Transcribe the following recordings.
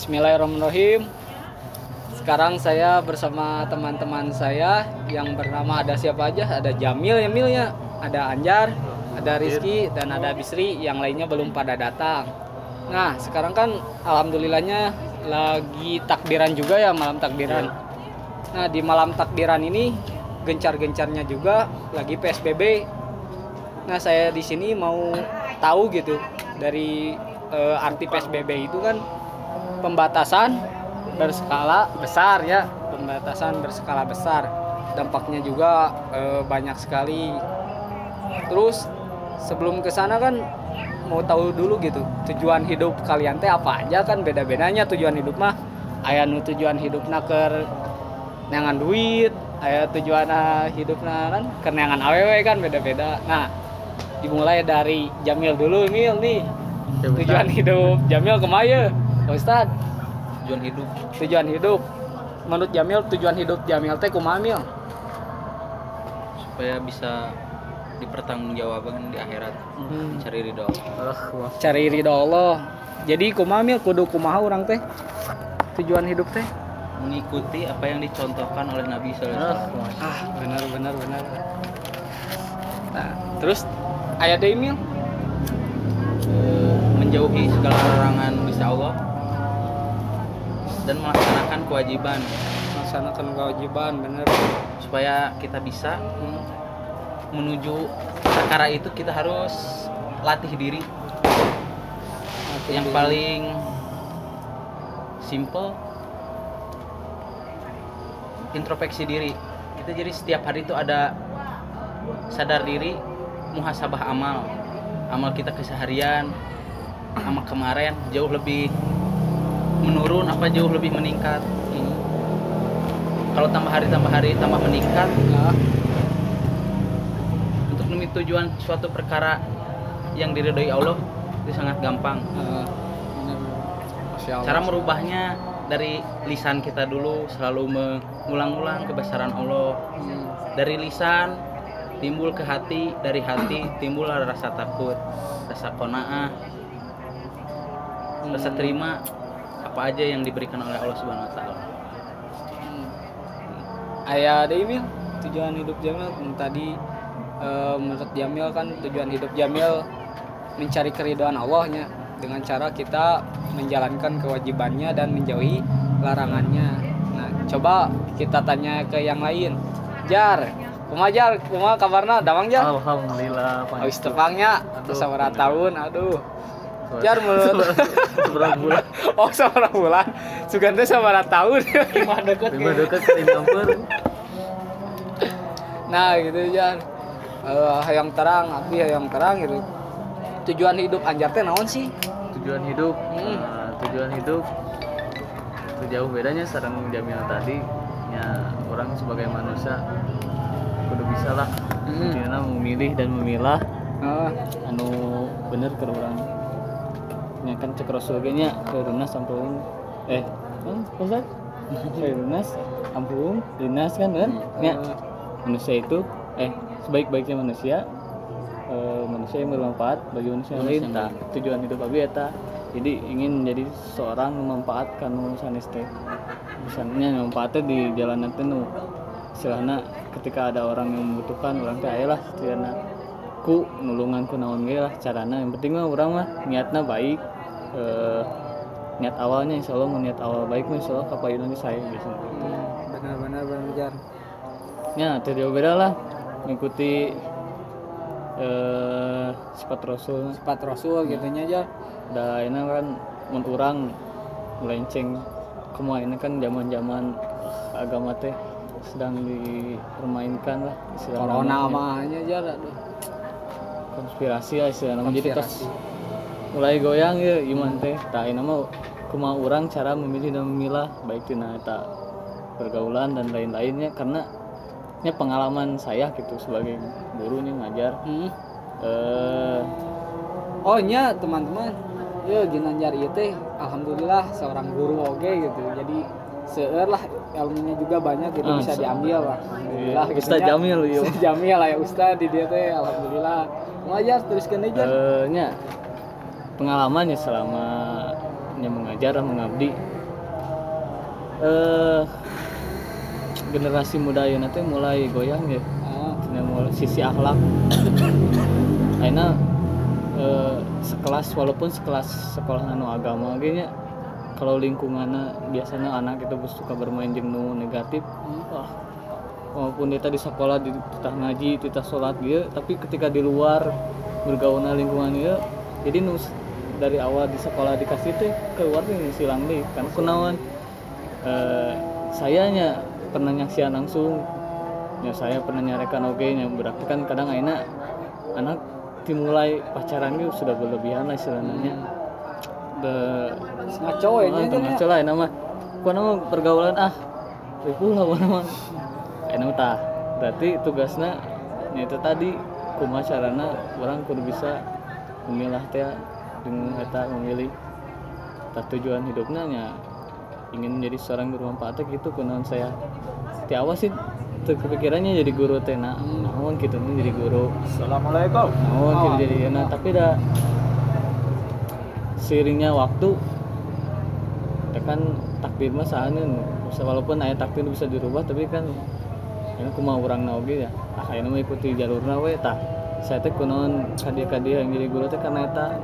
Bismillahirrahmanirrahim. Sekarang saya bersama teman-teman saya yang bernama ada siapa aja? Ada Jamil, Jamilnya, ada Anjar, ada Rizky dan ada Bisri. Yang lainnya belum pada datang. Nah, sekarang kan alhamdulillahnya lagi takbiran juga ya malam takbiran. Nah, di malam takbiran ini gencar-gencarnya juga lagi PSBB. Nah, saya di sini mau tahu gitu dari eh, arti PSBB itu kan pembatasan berskala besar ya, pembatasan berskala besar. Dampaknya juga eh, banyak sekali. Terus sebelum ke sana kan mau tahu dulu gitu tujuan hidup kalian teh apa aja kan? Beda-bedanya tujuan hidup mah. Aya nu tujuan hidup naker neangan duit aya tujuan hidupna kan keneangan awewe kan beda-beda. Nah dimulai dari Jamil dulu Mil nih. Tujuan hidup Jamil kemaya Pak Ustad. Tujuan hidup. Tujuan hidup. Menurut Jamil tujuan hidup Jamil teh kumaha Mil? Supaya bisa dipertanggungjawabkan di akhirat. Hmm. mencari ridho Allah. cari ridho Allah. Jadi kumaha Mil? Kudu kumaha orang teh? Tujuan hidup teh? Mengikuti apa yang dicontohkan oleh Nabi Sallallahu Alaihi Wasallam. Ah benar benar benar. Nah terus ayat Mil? Eh, menjauhi segala larangan bisa Allah dan melaksanakan kewajiban melaksanakan kewajiban bener supaya kita bisa Hmm. menuju perkara itu kita harus latih diri Latih yang diri. paling simple introspeksi diri kita jadi setiap hari itu ada sadar diri muhasabah amal amal kita keseharian amal kemarin jauh lebih menurun apa jauh lebih meningkat? Hmm. kalau tambah hari tambah hari tambah meningkat? Nah, untuk demi tujuan suatu perkara yang diridhoi Allah itu sangat gampang. Allah. cara merubahnya dari lisan kita dulu selalu mengulang-ulang kebesaran Allah. Hmm. dari lisan timbul ke hati dari hati timbul rasa takut rasa kona'ah rasa terima apa aja yang diberikan oleh Allah Subhanahu wa taala Hmm. Ayah ada tujuan hidup Jamil tadi eh, menurut Jamil kan tujuan hidup Jamil mencari keridhaan Allahnya dengan cara kita menjalankan kewajibannya dan menjauhi larangannya. Nah, coba kita tanya ke yang lain. Jar, kumaha Jar? Kumaha kabarna? Damang Jar? Alhamdulillah Habis tepangnya bener. tahun, aduh. Jar menurut Seberapa bulan? Oh, sabaraha bulan. Sugan teh sabaraha tahun. Gimana deket Lima dekat kali nyamper. Nah gitu Jan Eh, Hayang terang, abi hayang terang gitu Tujuan hidup Anjar teh naon sih? Tujuan hidup. Hmm. Nah, tujuan hidup itu jauh bedanya sareng Jamil tadi. Ya, orang sebagai manusia kudu bisa lah Hmm. Memilih dan memilah Ah, anu bener ke orang nya kan cek rasul nya runas ampun eh kan Ustaz? Runas ampun dinas kan kan? Nya eh, manusia itu eh sebaik-baiknya manusia eh, manusia yang bermanfaat bagi manusia yang lain. Manusia Tah, tujuan hidup abi eta. Jadi ingin menjadi seorang memanfaatkan sanes teh. Misalnya manfaatnya di jalanan teh nu ketika ada orang yang membutuhkan orang teh ayolah istilahna ku nulungan ku naon ge lah carana. Yang penting mah orang mah niatna baik. Eh, niat awalnya insya Allah niat awal baik mah insya Allah kapayunan saya biasanya Benar-benar benar ya tidak beda lah. Mengikuti eh sifat rasul. Sifat Rasul gitu nya Jan da ini kan mun urang melenceng. Ke mana ini kan zaman zaman agama teh sedang dipermainkan lah. Corona mahnya Jan aduh konspirasi lah nama jadi tos Konspirasi. mulai goyang ya iman teh tak ini mah kumaha urang cara memilih dan memilah baik tina eta pergaulan dan lain-lainnya karena ini pengalaman saya gitu sebagai guru nih ngajar Hmm. eh Oh nya teman-teman Ya Ginanjar ieu teh Alhamdulillah seorang guru oge gitu Jadi seueur lah ilmunya juga banyak gitu Ah, bisa so- diambil lah Alhamdulillah Iya, gitu Ustaz. Jamil, iya. Ustaz Jamil lah ya Ustaz di dia teh Alhamdulillah Ngajar teruskan aja. Nya pengalaman ya selama yang mengajar mengabdi. Eh generasi muda ya nanti mulai goyang ya. Cenah mulai sisi akhlak. Aina eh, sekelas walaupun sekelas sekolah anu agama gini kalau lingkungannya biasanya anak itu suka bermain nu negatif wah walaupun dia di sekolah di titah ngaji titah sholat gitu tapi ketika di luar bergaulnya lingkungan gitu jadi nus dari awal di sekolah dikasih teh keluar nih silang nih karena kunaon eh, sayanya pernah nyaksian langsung ya saya pernah nyarekan oke nya berarti kan kadang aina anak dimulai pacaran itu sudah berlebihan lah istilahnya. De ngaco ya Ah, nya. ngaco lah enak mah. Kuana mah pergaulan ah ribu lah kuana mah enak tah berarti tugasnya ya itu tadi kumaha carana orang kudu bisa memilah teh dengan eta memilih. Tak tujuan hidupnya nya ingin menjadi seorang guru bermanfaat teh gitu kunaon saya. Ti awal sih teu kepikirannya jadi guru teh nah naon gitu nih jadi guru. Assalamualaikum. naon gitu jadi nah tapi dah seiringnya waktu ya kan takdir mah walaupun ayat takdir bisa dirubah tapi kan ini aku mau orang naoge ya. Ah mah ikuti jalurna we tah. Saya teh kunaon kadia-kadia yang jadi guru teh karena eta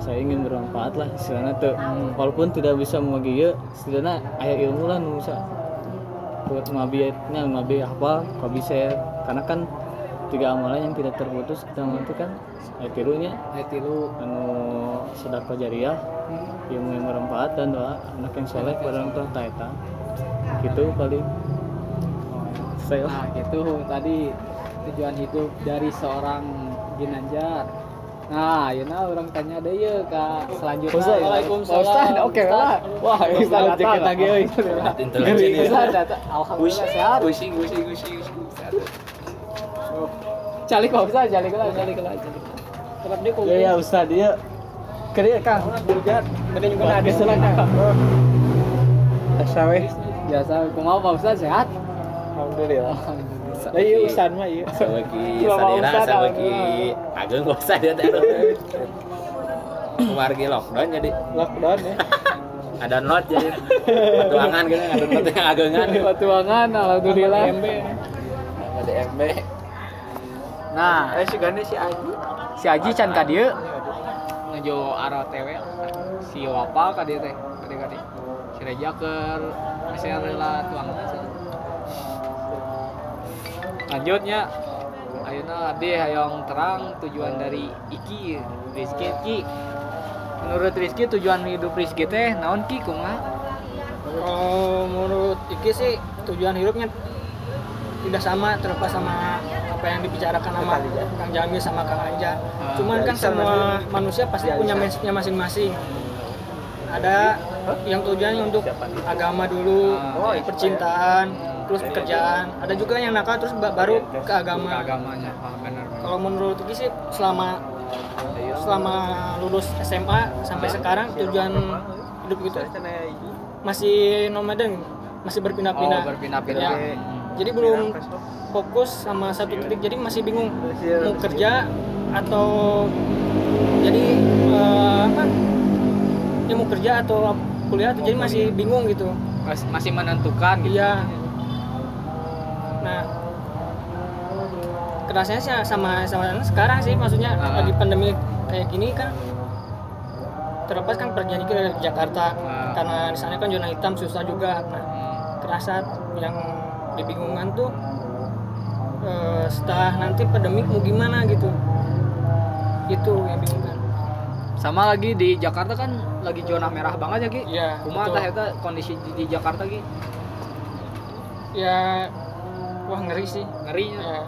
saya ingin bermanfaat lah istilahnya tuh walaupun tidak bisa membagi ya setidaknya ayat ilmu lah nu bisa. Buat ngabiatnya ngabi apa kok bisa karena kan tiga amalan yang tidak terputus kita nanti kan? Ayat tilunya. Ayat tilu. anu sedekah jariah ilmu yang bermanfaat dan doa anak yang soleh kepada orang tua taeta gitu paling saya Nah, gitu tadi tujuan hidup dari seorang Ginanjar. Nah, ya nah orang tanya deh ya kak selanjutnya. Ustaz, Waalaikumsalam. Ustaz, oke lah. Wah, ini Ustaz datang. lagi, euy. Intelijen ya. Ustaz datang. Alhamdulillah sehat. Gusi, gusi, gusi, gusi. Calik kok Ustaz, calik lah, calik lah, calik. Tetap dia kok. Ya ya Ustaz dia kerja Kang. Berjahat. Ada juga ada Asawe. Biasa, kumaha Pak Ustaz sehat? Alhamdulillah. Alhamdulillah. iya Ustaz mah iya. Mau sadira, ageng gak usah dia teh. Kemargi lockdown jadi Lockdown ya. ada not jadi petuangan gitu ada not yang agengan Patuangan, alhamdulillah. ada MB Nah, Eh si Gane si Aji. si Aji can ka dieu ngejo aro tewe si Wapa ka dieu teh kade kade si Reja keur misalnya rela tuang lanjutnya. Ayeuna ade hayang terang tujuan dari Iki Rizky Ki. Menurut Rizky tujuan hidup Rizky teh naon Ki kumaha? Kalau menurut Iki sih tujuan hidupnya tidak sama terlepas sama apa yang dibicarakan sama Kang Jamil. Sama Kang Anja. Ah, Cuman kan semua manusia pasti punya message-nya masing-masing. Ada yang tujuannya untuk agama dulu, Ah, percintaan, terus pekerjaan. Ada juga yang nakal terus ba- baru ke agama. agamanya ah, benar Kalau menurut Iki sih selama selama lulus SMA sampai sekarang tujuan hidup gitu masih nomaden, masih berpindah-pindah. oh berpindah-pindah Ya. Jadi belum fokus sama satu titik, jadi masih bingung mau kerja atau jadi eh, apa? Ya mau kerja atau kuliah, jadi masih bingung gitu. Mas- masih menentukan gitu Iya. Kerasanya sih sama sama sekarang sih, maksudnya Ah. lagi pandemi kayak gini kan terlepas kan perjalanan kita dari Jakarta Ah. karena di sana kan zona hitam susah juga. Nah, kerasa yang dibingungan tuh eh, setelah nanti pandemi mau gimana gitu. Itu yang bingung kan. sama lagi di Jakarta kan lagi zona merah banget ya Ki kumaha betul. tah eta kondisi di, di Jakarta Ki Ya wah ngeri sih. ngerinya ya,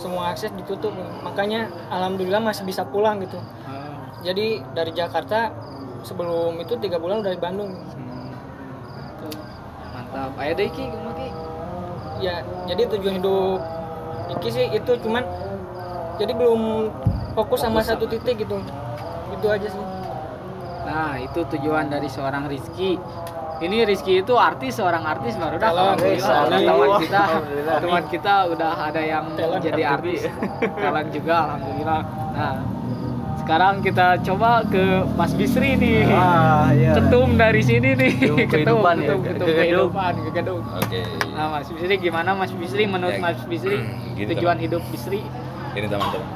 semua akses ditutup. Makanya alhamdulillah masih bisa pulang gitu. Ah, jadi dari Jakarta sebelum itu tiga bulan dari Bandung. Hmm. mantap. Aya deui Ki. Ya jadi tujuan hidup Iki sih itu cuman jadi belum fokus sama satu titik gitu. Itu aja sih. Nah itu tujuan dari seorang Rizky ini Rizky itu artis seorang artis baru dah Alhamdulillah. teman kita Alhamdulillah. teman kita udah ada yang Talent jadi FTV. artis. Talent juga alhamdulillah. Nah sekarang kita coba ke Mas Bisri nih. Ah iya. Ketum dari sini nih. Ketum kehidupan ya, ketum, ke- ketum ke gedung. kehidupan. ke gedung Oke. nah Mas Bisri gimana Mas Bisri? Menurut Ya, Mas Bisri gini, tujuan hidup Bisri? Gini teman-teman.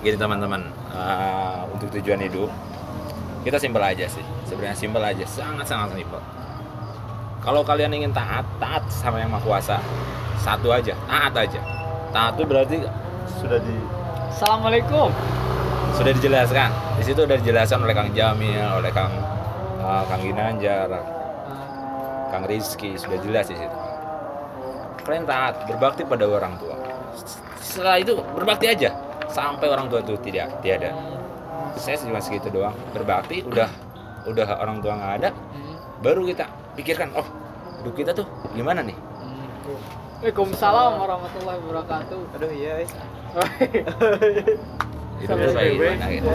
Gini teman-teman, uh, untuk tujuan hidup kita simpel aja sih. Sebenarnya simpel aja, sangat-sangat simpel. Kalau kalian ingin taat, taat sama yang Maha Kuasa. Satu aja, taat aja. Taat itu berarti sudah di Assalamualaikum sudah dijelaskan. Di situ sudah dijelaskan oleh Kang Jamil, oleh Kang uh, Kang Ginanjar, Kang Rizky sudah jelas di situ. Kalian taat, berbakti pada orang tua. Setelah itu berbakti aja sampai orang tua itu tidak tiada. Saya cuma segitu doang. Berbakti udah udah orang tua nggak ada, baru kita pikirkan, oh hidup kita tuh gimana nih? Waalaikumsalam warahmatullahi wabarakatuh aduh iya gimana gitu.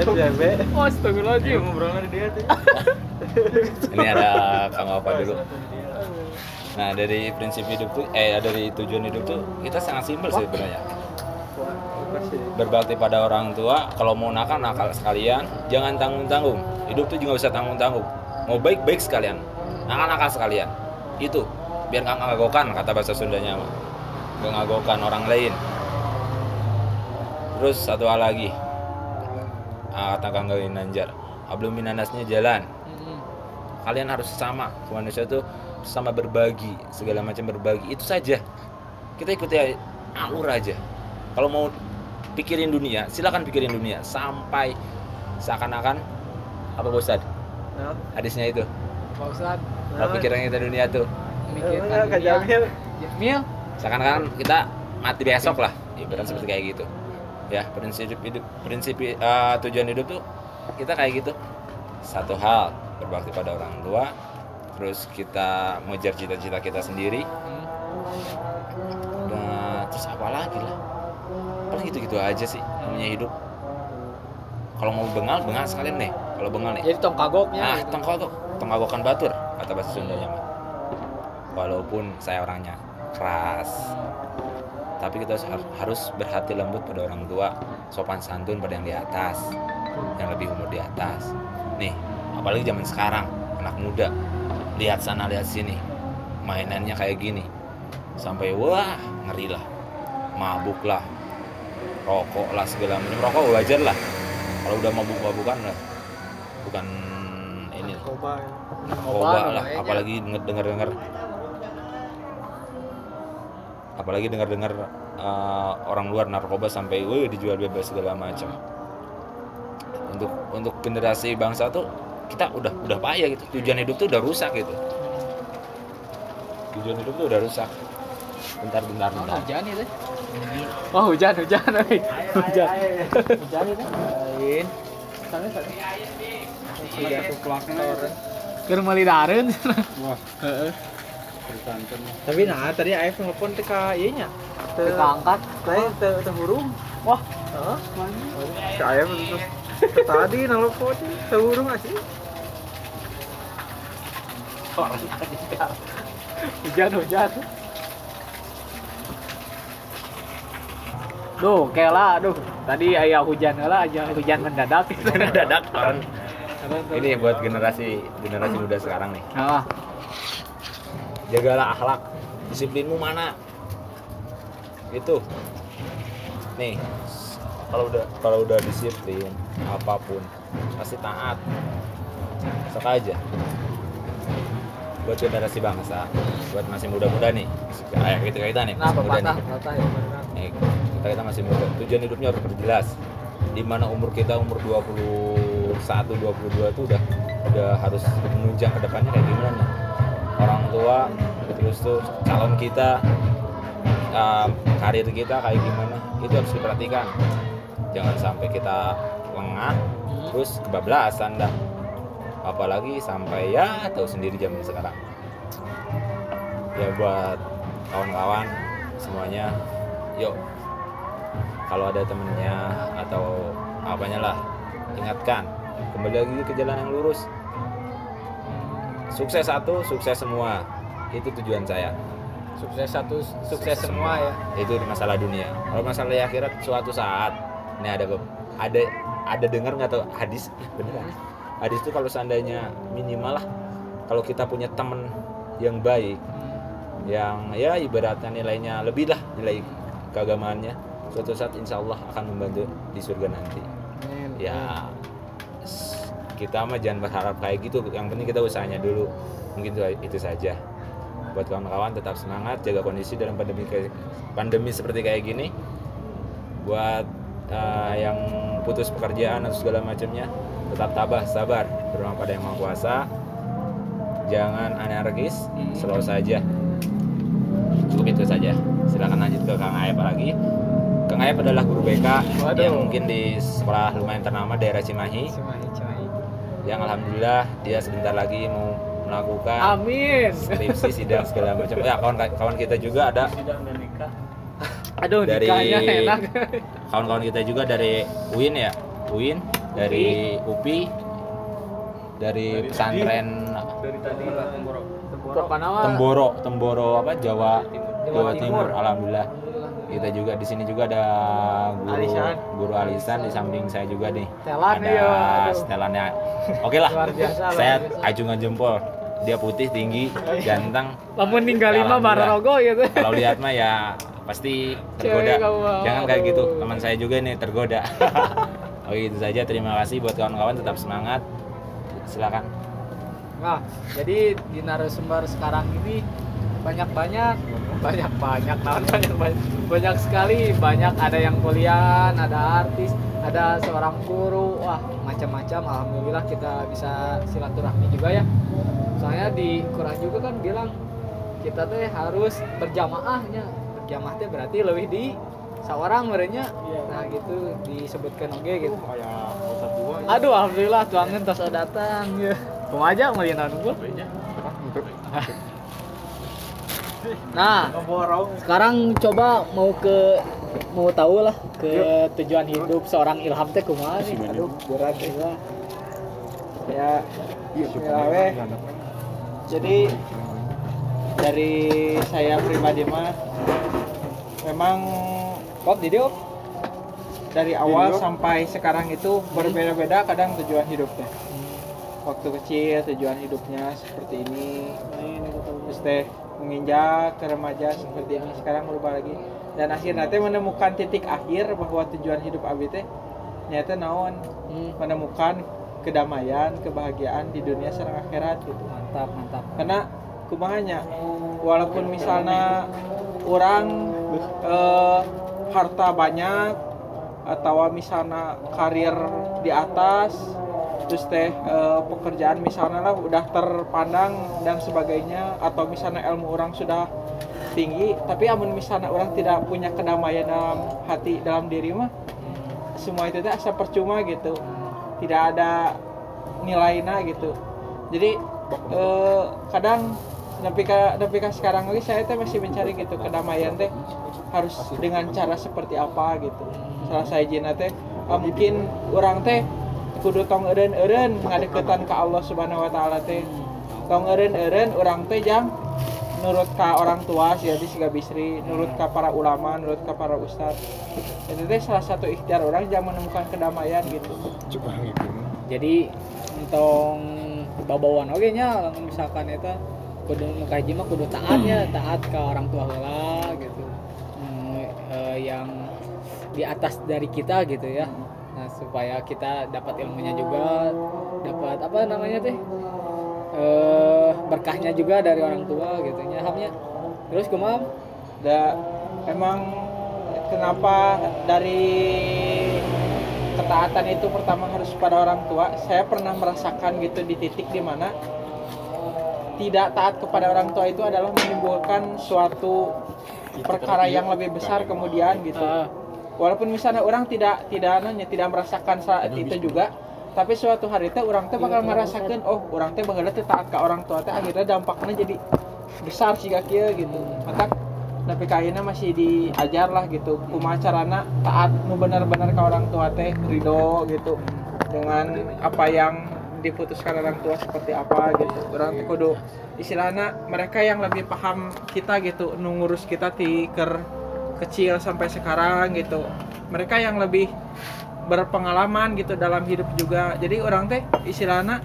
oh astagfirullahaladzim dia tuh Ini ada Kang Opa dulu. Nah dari prinsip hidup tuh, eh dari tujuan hidup tuh kita sangat simpel sih sebenarnya. Berbakti pada orang tua, kalau mau nakal nakal sekalian, jangan tanggung tanggung. Hidup tuh juga bisa tanggung tanggung. Mau baik baik sekalian, nakal nakal sekalian. Itu. Biar nggak ngagokan kata bahasa Sundanya mah. Nggak ngagokan orang lain. Terus satu hal lagi, Ah, kata Kang Nanjar, belum minanasnya jalan. Kalian harus sama. Manusia itu sama berbagi segala macam berbagi. Itu saja. Kita ikuti alur aja. Kalau mau pikirin dunia silakan pikirin dunia sampai seakan-akan apa Bosad hadisnya itu. Pak Ustadz kalau pikiran kita dunia tuh? Mikirkan dunia. Jamil. Seakan-akan kita mati besok lah ibarat seperti kayak gitu. Ya prinsip hidup prinsip eh, tujuan hidup tuh kita kayak gitu. Satu hal berbakti pada orang tua terus kita mengejar cita-cita kita sendiri. Nah terus apa lagi lah gitu-gitu aja sih namanya hidup. Kalau mau bengal bengal sekalian nih kalau bengal nih. Jadi tong kagoknya ah gitu. tongkogok tongkogokan batur kata bahasa Sundanya mah. Walaupun saya orangnya keras. Tapi kita harus- harus berhati lembut pada orang tua sopan santun pada yang di atas yang lebih umur di atas. Nih apalagi zaman sekarang anak muda. Lihat sana lihat sini. Mainannya kayak gini. Sampai wah ngeri lah. Mabuk lah rokok lah segala macam. Rokok wajar lah. Kalau udah mabuk mabukan lah. Bukan ini Narkoba. narkoba lah. apalagi denger dengar dengar apalagi dengar dengar orang luar narkoba sampai wih dijual bebas segala macam. Untuk untuk generasi bangsa tuh kita udah udah payah gitu. Tujuan hidup tuh udah rusak gitu. Tujuan hidup tuh udah rusak bentar bentar Oh, bentar. hujan itu? Oh hujan hujan eh. hujan. Hujan itu? Lain. sana sana. Sudah tuh klakson. keur melidareun Tapi nah tadi Aif nelfon teh ka ieu nya. Teu kita angkat. Lain teu teu hurung. wah. Heeh. Terus tadi nelfon. Teu hurung asli. hujan hujan Duh, kela, duh. Tadi ayah hujan lah aja hujan mendadak. mendadak kan ini buat generasi generasi muda sekarang nih. Ah, jagalah akhlak. Disiplinmu mana? Itu. Nih kalau udah kalau udah disiplin apa pun pasti taat. Sok aja buat generasi bangsa buat masih muda-muda nih. Kayak kita kita nih masih muda patah? nih. Patah ya. Nih, kita kita masih muda. Tujuan hidupnya harus berjelas di mana umur kita umur 21 22 tuh udah udah harus menunjang ke depannya kayak gimana nih? Orang tua terus tuh calon kita um, karir kita kayak gimana itu harus diperhatikan. Jangan sampai kita lengah terus kebablasan dah apalagi sampai ya tahu sendiri zaman sekarang. Ya buat kawan-kawan semuanya yuk. Kalau ada temennya atau apanya lah ingatkan kembali lagi ke jalan yang lurus. Sukses satu sukses semua. Itu tujuan saya. Sukses satu, sukses semua ya. itu masalah dunia. Kalau masalah akhirat suatu saat. Ini ada ada ada dengar nggak tahu hadis? Bener hadis itu kalau seandainya minimal lah kalau kita punya teman yang baik yang ya ibaratnya nilainya lebih lah nilai keagamaannya suatu saat insya Allah akan membantu di surga nanti. Ya s- kita mah jangan berharap kayak gitu. Yang penting kita usahanya dulu. Mungkin itu, itu saja. Buat kawan-kawan tetap semangat jaga kondisi dalam pandemi pandemi seperti kayak gini. Buat uh, yang putus pekerjaan atau segala macamnya tetap tabah sabar. Berdoa pada yang maha kuasa. Jangan anarkis selalu saja. Cukup itu saja. Silakan lanjut ke Kang Ayep lagi. Kang Ayep adalah guru BK Waduh. yang mungkin di sekolah lumayan ternama daerah Cimahi. Cimahi, Cimahi. yang alhamdulillah dia sebentar lagi mau melakukan Amin. skripsi sidang segala macam. Ya kawan kawan kita juga ada. Aduh, Dari- kawan-kawan kita juga dari UIN ya. UIN dari UPI. Dari pesantren Panawa. Temboro. Temboro. Apa? Jawa Jawa Timur. Alhamdulillah. Kita juga di sini juga ada guru Alisan. guru alisan di samping saya juga nih. Setelan, ada iya, aduh. setelannya. Oke lah. Luar biasa, luar saya biasa. acungan jempol dia putih tinggi ganteng. Lamun tinggal Ya, lima. Bararogo gitu. kalau lihat mah ya pasti tergoda. Jangan kayak gitu. Teman saya juga nih tergoda oke itu saja. Terima kasih buat kawan-kawan. Tetap semangat. Silakan. Nah, jadi di narasumber sekarang ini banyak-banyak banyak-banyak nah, banyak, banyak banyak sekali. Banyak ada yang kuliah ada artis ada seorang guru. Wah macam-macam. Alhamdulillah kita bisa silaturahmi juga ya. Soalnya di Quran juga kan bilang kita teh harus berjamaahnya. Berjamaah teh berarti lebih di seorang merenya nah gitu disebutkan oke gitu. Aduh alhamdulillah tuan tos datang ya. Kumaha aja ngeliat gua. Nah, sekarang coba mau ke mau tahu lah ke tujuan hidup seorang Ilham teh kumaha nih. Aduh, berat juga. ya bismillah weh. jadi dari saya pribadi mah memang Kok di dia? dari awal sampai sekarang itu berbeda-beda kadang tujuan hidupnya. Waktu kecil tujuan hidupnya seperti ini. Terus teh menginjak ke remaja seperti ini. Sekarang berubah lagi. Dan akhirnya teh menemukan titik akhir bahwa tujuan hidup abi teh nyata naon. Hmm, menemukan kedamaian kebahagiaan di dunia serta akhirat gitu. Mantap, mantap. karena kumahanya walaupun misalnya orang eh, harta banyak atau misalnya karir di atas terus teh eh, pekerjaan misalnya lah udah terpandang dan sebagainya atau misalnya ilmu orang sudah tinggi tapi amun misalnya orang tidak punya kedamaian dalam hati dalam diri mah semua itu teh asa percuma gitu. Tidak ada nilainya gitu. Jadi eh, kadang tapi ka tapi ka sekarang lagi saya teh masih mencari gitu kedamaian teh harus dengan cara seperti apa gitu. Salah saya jina teh ah, mungkin orang teh kudu tong eureun eureun ngadeketan ke Allah Subhanahu wa taala teh. Tong eureun eureun orang teh jang nurut ka orang tua sih jadi siga bisri nurut ka para ulama nurut ka para ustadz itu teh salah satu ikhtiar orang jangan menemukan kedamaian gitu. Jadi entong babauan oge nya misalkan eta kudu nu kaji mah kudu taatnya, taat ke orang tua heula gitu. Hmm, eh, yang di atas dari kita gitu ya. Nah, supaya kita dapat ilmunya juga, dapat apa namanya teh? Eh, berkahnya juga dari orang tua gitu nya hamnya. Terus kumaha? da emang kenapa dari ketaatan itu pertama harus pada orang tua saya pernah merasakan gitu di titik di mana tidak taat kepada orang tua itu adalah menimbulkan suatu perkara yang lebih besar kemudian gitu. Ah. walaupun misalnya orang tidak tidak nanya tidak merasakan saat itu juga tapi suatu hari teh orang teh bakal merasakan oh orang teh bakal teh taat ke orang tua teh akhirnya dampaknya jadi besar sih kieu gitu. Maka tapi kayaknya masih diajar lah gitu kumaha carana taat nu benar-benar ke orang tua teh ridho gitu dengan apa yang diputuskan orang tua seperti apa gitu. Orang kudu istilahnya mereka yang lebih paham kita gitu ngurus kita ti ker kecil sampai sekarang gitu. Mereka yang lebih berpengalaman gitu dalam hidup juga. Jadi orang teh istilahnya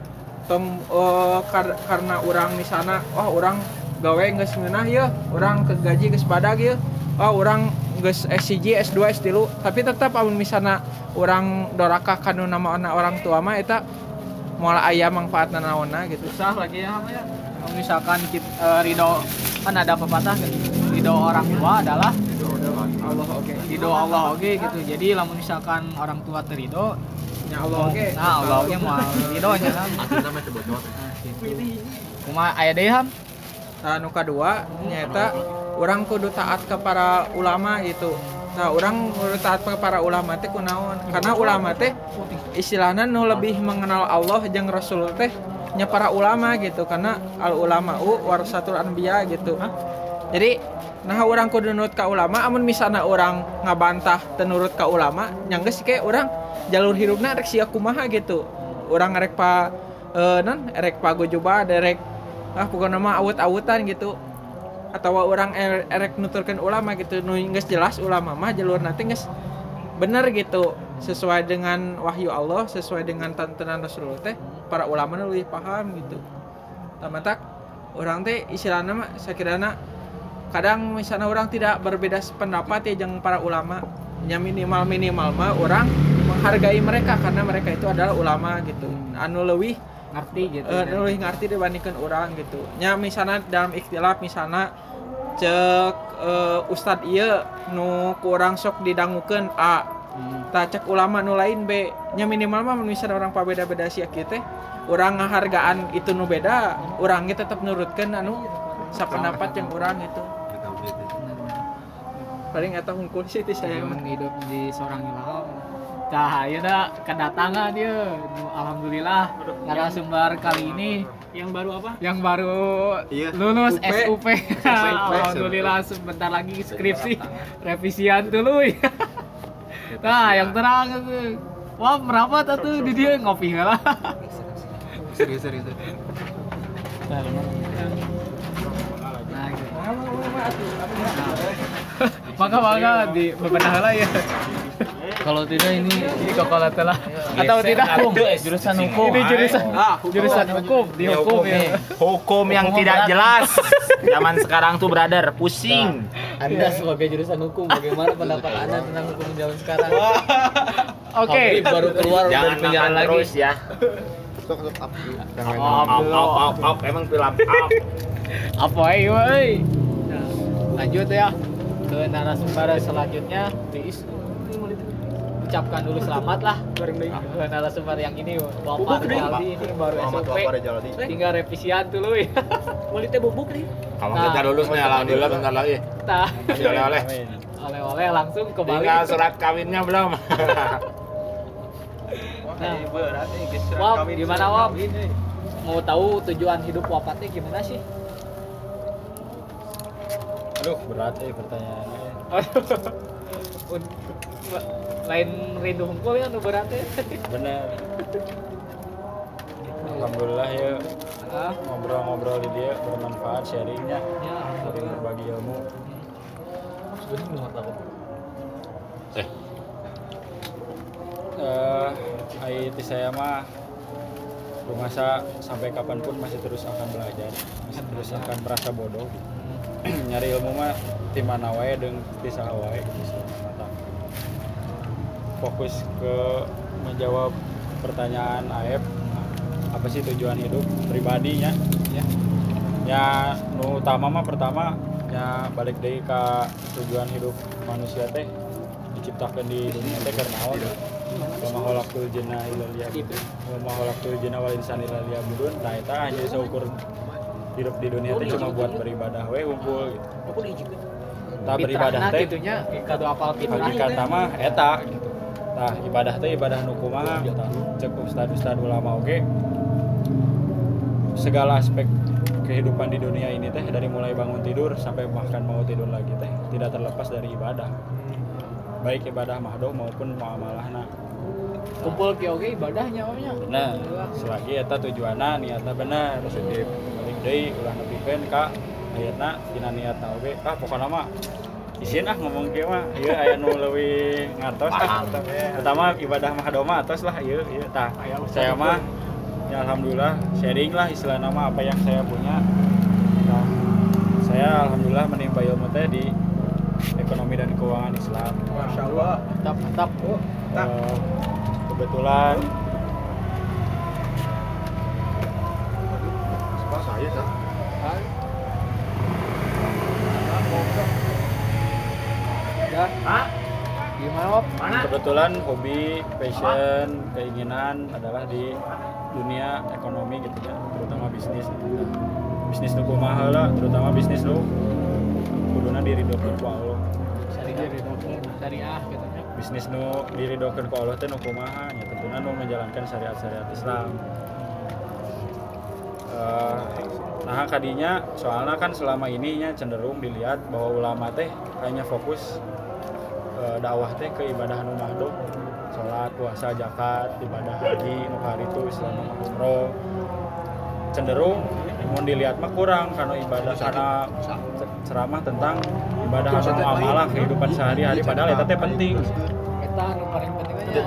tong eh, kar- karena orang di sana oh orang gawe geus ngeunah ya orang ke gaji geus badag ya oh orang geus SCG S2 S3 tapi tetap amun misalnya orang doraka kanu nama anak orang tua mah eta moal aya manfaatna naonna gitu susah lagi ya Mas, ya. Misalkan kita, eh, ridho kan ada pepatah gitu. ridho orang tua adalah Allah oke ridho Allah oke gitu jadi lamun misalkan orang tua terido nya Allah oke nah Allah oke mau ridhonya kan Akhirnya mah coba coba. cuma aya deui ham Nah, nu kedua nyata orang kudu taat ke para ulama gitu. Nah, orang kudu taat para ulama teh kunaon? Karena ulama teh istilahnya nu lebih mengenal Allah jeung Rasul teh nya para ulama gitu karena al ulama u warasatul anbiya gitu. Jadi nah orang kudu nurut ka ulama amun misalnya orang ngabantah teu nurut ka ulama yang geus kayak orang jalur hidupna rek sia kumaha gitu. Orang rek pa eh non rek pagojoba derek ah pokoknya mah awut-awutan gitu atau orang er- erek nuturkan ulama gitu nu geus jelas ulama mah jalur nanti geus bener gitu sesuai dengan wahyu Allah sesuai dengan tuntunan Rasulullah teh para ulama lebih paham gitu. Tamatak orang teh istilahnya mah sakirana kadang misalnya orang tidak berbeda pendapat ya dengan para ulama ya minimal minimal mah orang menghargai mereka karena mereka itu adalah ulama gitu. Anu leuwih ngerti gitu eh lebih ngerti dibandingkan orang gitu. Nya misalnya dalam ikhtilaf misalnya cek eh, ustad iya nu kurang sok didangukeun A. Tak cek ulama nu lain B. Nya minimal mah misalnya orang pabeda-beda sia kieu teh orang ngahargaan itu nu beda orangnya tetap nurutkeun anu sapendapat yang orang itu paling eta hungkul sih saya hidup di seorang ilham Tah, ya dah kedatangan dia. Alhamdulillah narasumber kali ini yang baru apa yang baru Iya. lulus UP. SUP. Alhamdulillah sebentar lagi skripsi revisian dulu ya. Nah, yang terang itu. Wah, merapat atuh di dia ngopi lah. Serius serius. Nah, gitu. Maka maka di bebenah lah ya. Kalau tidak ini Ini kokolat lah. Atau tidak jurusan hukum. Ini jurusan jurusan hukum di hukum ya. Hukum yang Hukum tidak jelas. Zaman sekarang tuh brother, pusing. Anda sebagai jurusan hukum, bagaimana pendapat Anda tentang hukum zaman sekarang? Oke. Baru keluar Jangan dari penjara lagi. terus ya. Op, op, op, op, emang film op. Apa ayo euy? Nah, lanjut ya ke narasumber selanjutnya. Please. Ucapkan dulu selamat lah narasumber yang ini Bapak Jaldi ini baru SOP tinggal revisian dulu ya. Muli teh bubuk nih. Kalau Nah. kita lulus nih alhamdulillah bentar lagi. Masih oleh-oleh. oleh-oleh langsung ke Bali. Tinggal surat kawinnya belum. Nah, Wap, gimana Wap? Mau tahu tujuan hidup Wapatnya gimana sih? Aduh, berat eh pertanyaannya. Lain rindu hukum ya nu beratnya. Benar. Alhamdulillah ya Ah, ngobrol-ngobrol di dia bermanfaat sharingnya, ya, saling berbagi ilmu. Eh, Eh, IT saya mah rumasa sampai kapan pun masih terus akan belajar, masih terus akan merasa bodoh. Nyari ilmu mah di mana wae jeung di saha wae gitu. Fokus ke menjawab pertanyaan Aep. Apa sih tujuan hidup pribadinya? Ya. Ya nu utama mah pertama ya balik deui ka tujuan hidup manusia teh diciptakan di dunia teh karena naon? Wa ma khalaqtul jinna illa liya'budun. Wa ma khalaqtul jinna wal illa liya'budun. Nah eta hanya seukur hidup di dunia teh cuma buat beribadah we unggul gitu. Tak beribadah teh gitunya kado apal fitrah. hakikat mah eta gitu. Nah, ibadah teh ibadah nu kumaha tah cek ustad-ustad ulama oge segala aspek kehidupan di dunia ini teh dari mulai bangun tidur sampai bahkan mau tidur lagi teh tidak terlepas dari ibadah. Baik ibadah mahdoh maupun muamalahna. Kumpul ki oge ibadahnya omnya. Nah, selagi eta tujuanna niatna bener positif. Balik deui ulah nepikeun ka ayeuna dina niatna oge ah pokona mah isin ah ngomong kieu mah. Ieu aya nu leuwih ngartos ah. Pertama ibadah mah doma atos lah ieu ieu tah. Saya mah ya alhamdulillah sharing lah istilah nama apa yang saya punya. Nah, saya alhamdulillah menimba ilmu teh di ekonomi dan keuangan Islam. Masya Allah. Mantap, mantap. Eh, kebetulan Ya. Gimana, Wap? kebetulan hobi passion keinginan adalah di dunia ekonomi gitu ya terutama bisnis bisnis nu kumaha lah terutama bisnis nu kuduna diri dokter ku Allah. Syariah gitu ya. bisnis nu diri dokter ku Allah teh nu kumaha? Ya tentunya nu menjalankan syariat-syariat Islam. Eh, nah kadinya soalnya kan selama ini nya cenderung dilihat bahwa ulama teh hanya fokus eh, dakwah teh ke ibadah nu mahdoh sholat puasa zakat ibadah haji nu itu Islam umroh cenderung mau dilihat mah kurang karena ibadah karena ceramah tentang ibadah anu amalah kehidupan sehari-hari. Padahal itu teh penting. Eta nu paling penting aja.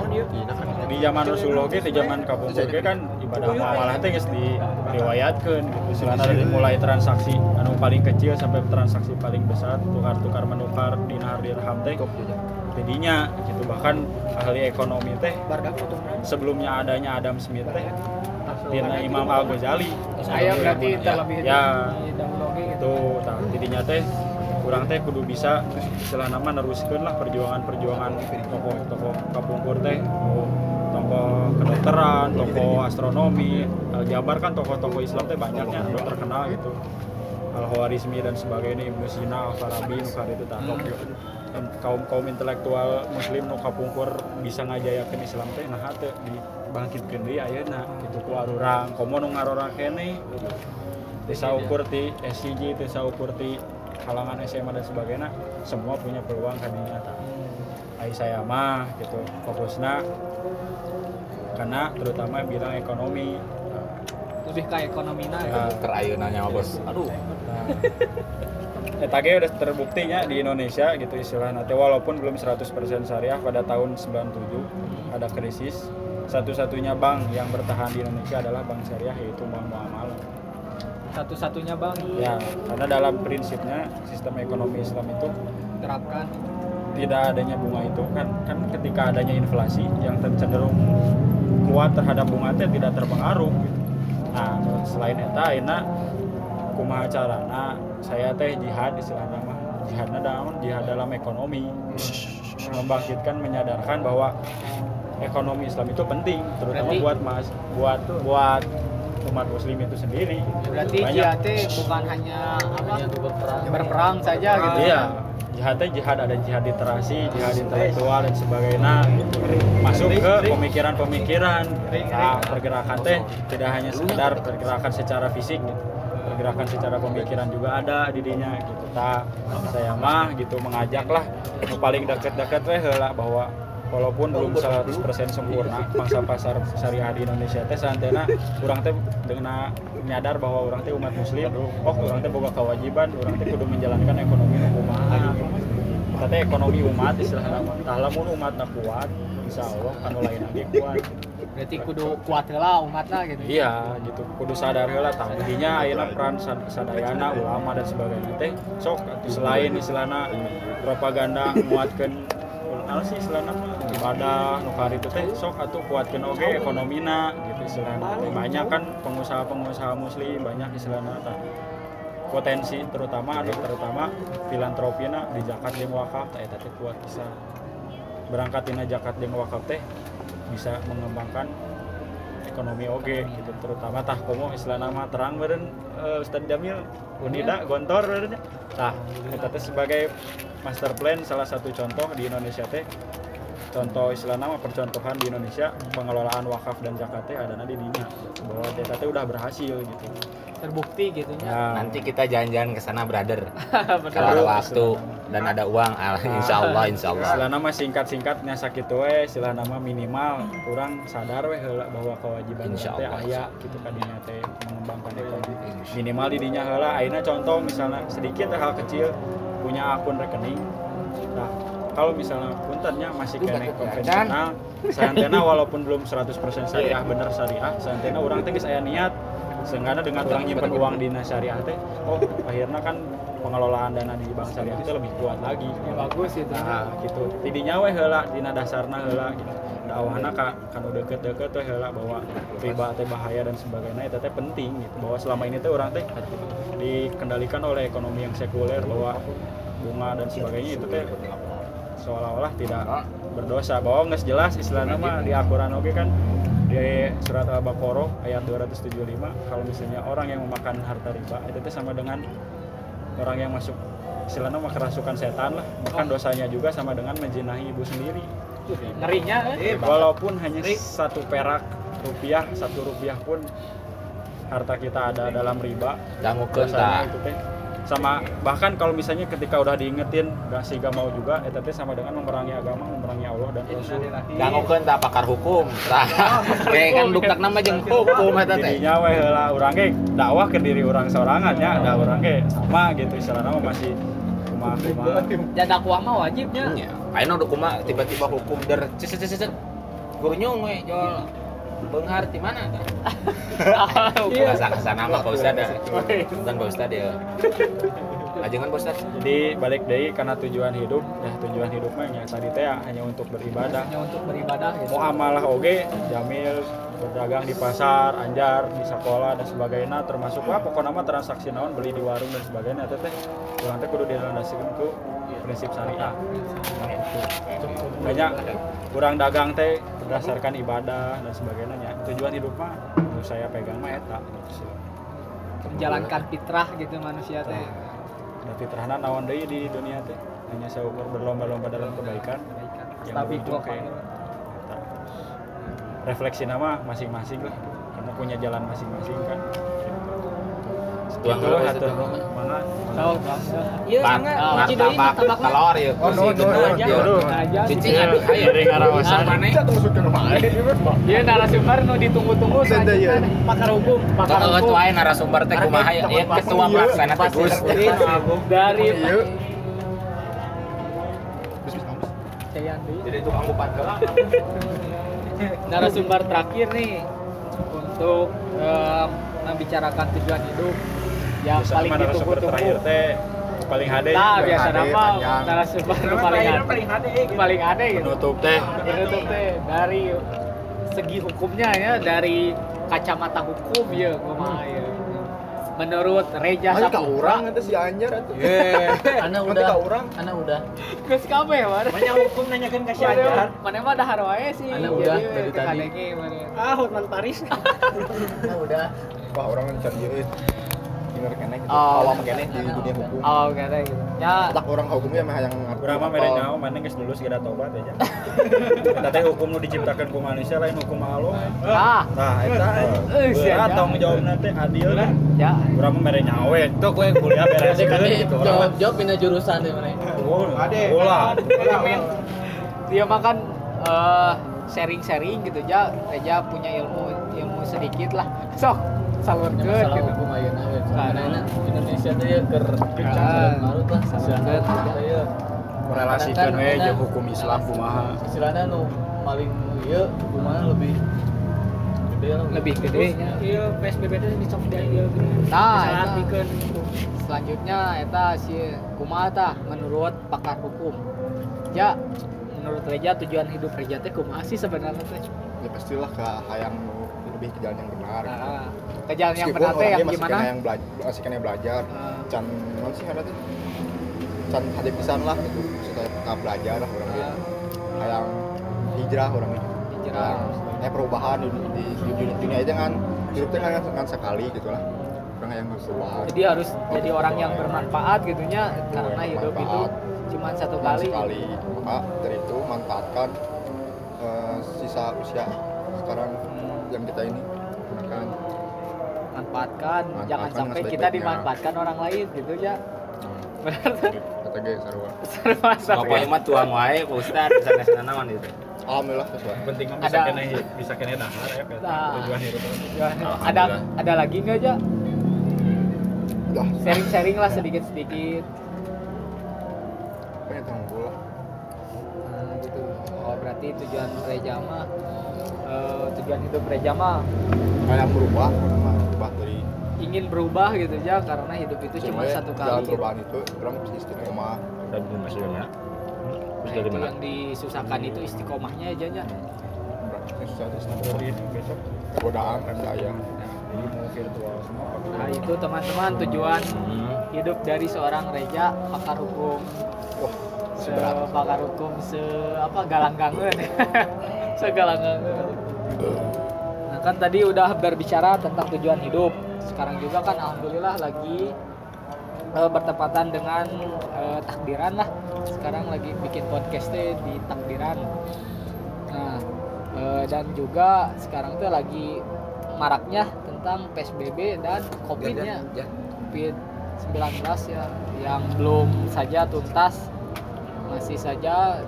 di zaman Rasulullah ge di zaman kampung ge kan ibadah muamalah teh geus diriwayatkeun gitu. Selana dari mulai transaksi anu paling kecil sampai transaksi paling besar tukar-tukar menukar dinar dirham teh jadinya gitu. Bahkan ahli ekonomi teh sebelumnya adanya Adam Smith teh dina Imam Al Ghazali Saya berarti terlebih ya. gitu. itu tah. Tidinya teh kurang teh kudu bisa istilah nama neruskeun lah perjuangan-perjuangan tokoh-tokoh kapungkur teh. Nu tokoh kedokteran, tokoh astronomi, Jabar kan tokoh-tokoh Islam teh banyaknya anu terkenal gitu. Al Khawarizmi dan sebagainya Ibnu Sina, Al Farabi, nu itu dan kaum kaum intelektual muslim nu kapungkur bisa ngajayakeun Islam teh nah teh dibangkitkeun deui ayeuna gitu ku arurang. Komo nu ngarora keneh desa ukur ti SCG desa ukur ti kalangan SMA dan sebagainya semua punya peluang ini nyata Ai saya mah gitu fokusnya karena terutama bidang ekonomi Lebih ke ekonomina ya. Nah, Terayeunanya mah bos. Aduh. Nah, Eta ge udah terbuktinya di Indonesia gitu istilahnya. Walaupun belum 100% syariah pada tahun 97 ada krisis. Satu-satunya bank yang bertahan di Indonesia adalah bank syariah yaitu Bank Muamalah. Satu-satunya bang Ya, karena dalam prinsipnya sistem ekonomi Islam itu terapkan. tidak adanya bunga itu kan kan ketika adanya inflasi yang cenderung kuat terhadap bunga teh tidak terpengaruh gitu. Nah, selain eta ayeuna kumaha carana saya teh jihad istilah nama jihadna dalam jihad dalam ekonomi. Membangkitkan menyadarkan bahwa ekonomi Islam itu penting terutama Berarti- buat mas buat buat umat muslim itu sendiri Berarti Banyak. jihad bukan hanya apa? Berperang saja gitu. Iya, jihadnya jihad ada jihad literasi, jihad intelektual dan sebagainya. Masuk ke pemikiran-pemikiran. Nah, pergerakan teh tidak hanya sekedar pergerakan secara fisik gitu. Pergerakan secara pemikiran juga ada di dinya gitu. Nah, saya mah gitu mengajak lah nu paling dekat-dekat weh heula bahwa walaupun belum 100% sempurna pangsa pasar syariah di Indonesia teh santena kurang teh dengan nyadar bahwa orang teh umat muslim. Oh orang teh boga kewajiban orang teh kudu menjalankan ekonomi kumaha. Kita teh ekonomi umat istilahna mah tah lamun umatna kuat insya Allah anu lain lagi kuat. Berarti kudu kuat heula umatna gitu. iya gitu. Kudu sadar heula tah jadinya ayeuna peran sad- sadayana ulama dan sebagainya teh sok selain istilahna propaganda apa sih istilahna mah ibadah nu itu teh sok atuh kuatkeun oge ekonomina gitu istilahna teh banyak kan pengusaha-pengusaha muslim banyak istilahna tah. Potensi terutama anu terutama filantropina di zakat jeung wakaf eta teh kuat bisa. Berangkat tina zakat jeung wakaf teh bisa mengembangkan ekonomi oge gitu. Terutama tah komo istilah nama terang beren eh, Ustaz Jamil Unida Gontor beren tah kita sebagai master plan salah satu contoh di Indonesia teh contoh istilah nama percontohan di Indonesia pengelolaan wakaf dan zakat teh ada di dinya bahwa teh udah berhasil gitu. Terbukti gitu nya. nah, Nanti kita jalan-jalan ke sana, brother. Kalau ada waktu dan ada uang, ah, insya Allah, insya Allah. istilah nama singkat-singkatnya sakit we istilah nama minimal kurang sadar we heula bahwa kewajiban Insya teh Allah, aya gitu kadinya teh mengembangkan ekonomi. Minimal di dinya heula ayeuna contoh misalnya sedikit hal kecil punya akun rekening. Nah kalau misalnya puntennya masih kena konvensional sayantena walaupun belum 100% syariah bener syariah sayantena orang teh geus aya niat sehingga dengan orang nyimpen uang di syariah teh oh akhirnya kan pengelolaan dana di bank syariah itu lebih kuat lagi. Ya, bagus itu. Nah gitu. Tidinya we heula dina dasarna heula gitu. Dakwahna ka kanu deket-deket teh heula bahwa riba teh bahaya dan sebagainya itu teh penting gitu. Bahwa selama ini teh orang teh dikendalikan oleh ekonomi yang sekuler bahwa bunga dan sebagainya itu teh seolah-olah tidak berdosa. Bahwa nggak jelas istilahnya mah di Al-Quran oke kan? Di surat Al-Baqarah ayat 275 kalau misalnya orang yang memakan harta riba itu sama dengan orang yang masuk istilahnya mah kerasukan setan lah. Bahkan dosanya juga sama dengan menjinahi ibu sendiri. Ngerinya eh. walaupun hanya satu perak rupiah satu rupiah pun harta kita ada dalam riba. Dosanya tah. itu teh sama bahkan kalau misalnya ketika udah diingetin gak sih gak mau juga itu teh sama dengan memerangi agama memerangi Allah dan Rasul. Dangukeun tah pakar hukum. Tah. Kayak kan dukdak nama jeung hukum eta teh. jadinya weh lah orang ge dakwah ke diri orang sorangan ya ada orang ge. Sama gitu istilahnya mah masih kumaha kumaha ya dakwah mah wajibnya. Ya, ayeuna udah kumaha tiba-tiba hukum der ceset ceset guru nyung we jual Benghar di mana tah? Iya. Asa ke sana mah Pak Ustad. Dan Pak Ustad ya. Ajengan Pak Ustad. jadi balik deui karena tujuan hidup ya tujuan hidup mah yang tadi teh ya, hanya untuk beribadah hanya untuk beribadah gitu mau amalah oge jamil berdagang di pasar anjar di sekolah dan sebagainya termasuk lah pokoknya mah transaksi naon beli di warung dan sebagainya teh teh urang teh kudu dilandasikeun ku prinsip syariah banyak kurang dagang teh berdasarkan ibadah dan sebagainya nya. tujuan hidup mah saya pegang mah eta gitu. menjalankan fitrah gitu manusia teh. Dan fitrahna naon deui di dunia teh? Hanya seukur berlomba-lomba dalam kebaikan yang tapi berujung ke refleksi nama masing-masing lah. Karena punya jalan masing-masing kan Tuang itu Iya, martabak, telur ya. Oh, no, no, no. Aja. Dari ngarawasan? Iya narasumber nu ditunggu-tunggu. Pakar hukum pakar Kalau hukum. ketua ae narasumber teh kumaha ya? Ya? ketua pelaksana teh Gus. dari. Jadi tukang heula. narasumber terakhir nih untuk em, membicarakan tujuan hidup yang Biasa paling ditunggu-tunggu. teh paling hade Nah, biasa nama narasumber paling ade. paling hade gitu. Paling ade gitu. penutup teh Penutup teh dari segi hukumnya ya dari kacamata hukum ya kumaha ya. Menurut Reja ka Saputra, urang eta si Anjar atuh. Anak Nanti udah, ka urang. anak udah. geus kabeh mana? Banyak hukum nanyakan ke si Mana Anjar. mana mah dahar wae sih. Ana udah, dari tadi. Ah, Hotman Paris. Anak udah. Wah, orang cari ieu. Bener kene gitu. Oh. Awam kene di dunia hukum. Oh, kata gitu. Ya, Tak orang hukumnya mah yang Urang mah mere nyaho geus lulus geus tobat aja. Eta teh hukum nu diciptakan ku manusia lain hukum Allah. ah, Nah, eta Eh, sia, berat ya. tanggung jawabna teh adil kan. ya. Urang mah mere nyaho we. Tuh kowe kuliah beres Kan gitu. jawab jawab pindah jurusan deh mana. Ade. Ulah. Dia mah kan eh, sharing-sharing gitu ya. Reja punya ilmu ilmu sedikit lah. Sok salurkeun masalah gitu. Karena Indonesia teh ya keur Ah. marut lah kita ya. Merelasikan we jeung hukum Islam kumaha. Istilahnya nu paling ieu hukumannya lebih gede. Lebih gede nya. Iya, PSBB itu dicok gini. Nah, Salah eta. bikin Selanjutnya eta si kumaha tah menurut pakar hukum. Ya, menurut Reja tujuan hidup Reja teh kumaha sih sebenarnya teh? Ya pastilah ke hayang nu lebih ke jalan yang benar. Gitu. Nah, ke jalan yang Meskipun benar teh yang masih gimana? kena yang belajar, masih kena belajar. Ah. Can non sih ada tuh. Can hade pisan lah gitu. Maksudnya ka belajar lah orang Ah. hayang hijrah orang itu. Hijrah. Eh perubahan di, di, di dunia, dunia itu kan hidup teh kan kan sekali gitu lah. Orang yang berubah. Jadi harus jadi orang yang bermanfaat gitunya karena hidup itu cuma satu kali. sekali. Maka dari itu manfaatkan eh, sisa usia sekarang yang kita ini. Manfaatkan, Manfaatkan jangan sampai kita dimanfaatkan orang lain gitu ya. Benar tuh. Kata gue sarua. Bapak mah tuang wae Pak Ustad sana-sana naon itu. Alhamdulillah sesuai. Penting mah bisa kena bisa kena dahar ya kan. Nah. Tujuan hidup. Ya, ada ada lagi nggak aja? Udah. Sharing-sharing lah sedikit-sedikit. Apa ya terunggul Nah, gitu. Oh, berarti tujuan Reja mah eh, tujuan hidup Reja mah kayak berubah berubah dari ingin berubah gitu ya karena hidup itu cuma satu jalan kali. gitu. perubahan itu orang bisa istiqomah dan masih dari mana Nah, dari itu mana yang disusahkan itu istiqomahnya aja susah besok godaan kan saya semua pakai Nah, itu teman-teman tujuan Hmm. hidup dari seorang Reja pakar hukum. wah Se seberat pakar hukum se apa galanggangeun. Segalanggangeun. Nah, kan tadi udah berbicara tentang tujuan hidup. Sekarang juga kan alhamdulillah lagi eh, bertepatan dengan eh, takbiran lah. Sekarang lagi bikin podcastnya di takbiran. Nah, eh, dan juga sekarang tuh lagi maraknya tentang PSBB dan COVID-nya. COVID-19 ya yang belum saja tuntas masih saja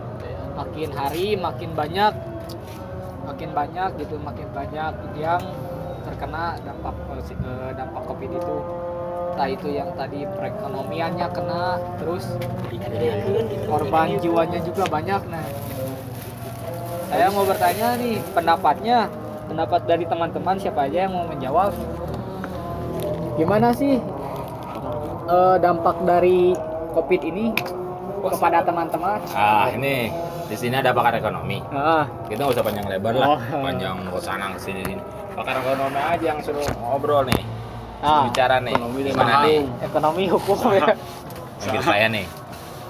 makin hari makin banyak makin banyak gitu makin banyak yang terkena dampak eh, dampak covid itu. Entah itu yang tadi perekonomiannya kena terus korban jiwanya juga banyak nah. Saya mau bertanya nih pendapatnya pendapat dari teman-teman siapa aja yang mau menjawab? Gimana sih eh, dampak dari covid ini kepada teman-teman. Ah ini di sini ada pakar ekonomi. Ah. Kita nggak usah panjang lebar lah. Oh. panjang ke sana ke sini sini. Pakar ekonomi aja yang suruh ngobrol nih. Ah, bicara nih. Ekonomi gimana nih? ekonomi hukum ya. Mungkin saya nih.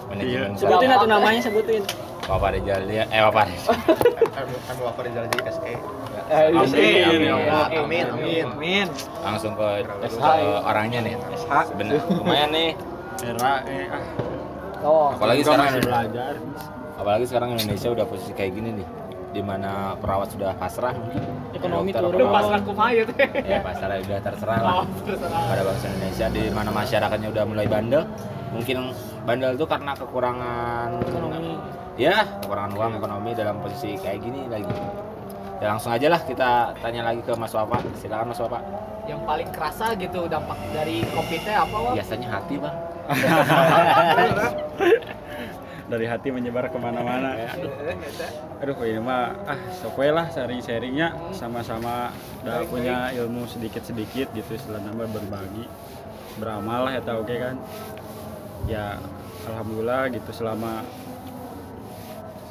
Manajemen Sebutin atuh namanya sebutin. Bapak Rizal ya eh Bapak Rizal. kan bapak Rizal jadi SE Eh, Amin, iya. amin, amin. Amin. Langsung ke, ke orangnya nih. Sebenarnya lumayan nih. Era eh ah oh. Apalagi sekarang belajar. Apalagi sekarang Indonesia udah posisi kayak gini nih di mana perawat sudah pasrah. Ekonomi turun. perawat, pasrah kumaha teh? Ya pasrah udah terserah lah. Pada bangsa Indonesia di mana masyarakatnya udah mulai bandel. Mungkin bandel itu karena kekurangan Ekonomi. ya kekurangan uang ekonomi dalam posisi kayak gini lagi. Ya langsung aja lah kita tanya lagi ke Mas Wapak silakan Mas Wapak yang paling kerasa gitu dampak dari covid apa wah biasanya hati bang dari hati menyebar ke mana-mana. Aduh ini mah ah sok we lah sharing-sharingnya. Sama-sama udah punya ilmu sedikit-sedikit gitu setelah nambah berbagi. Beramal lah ya tau oke kan? Ya alhamdulillah gitu selama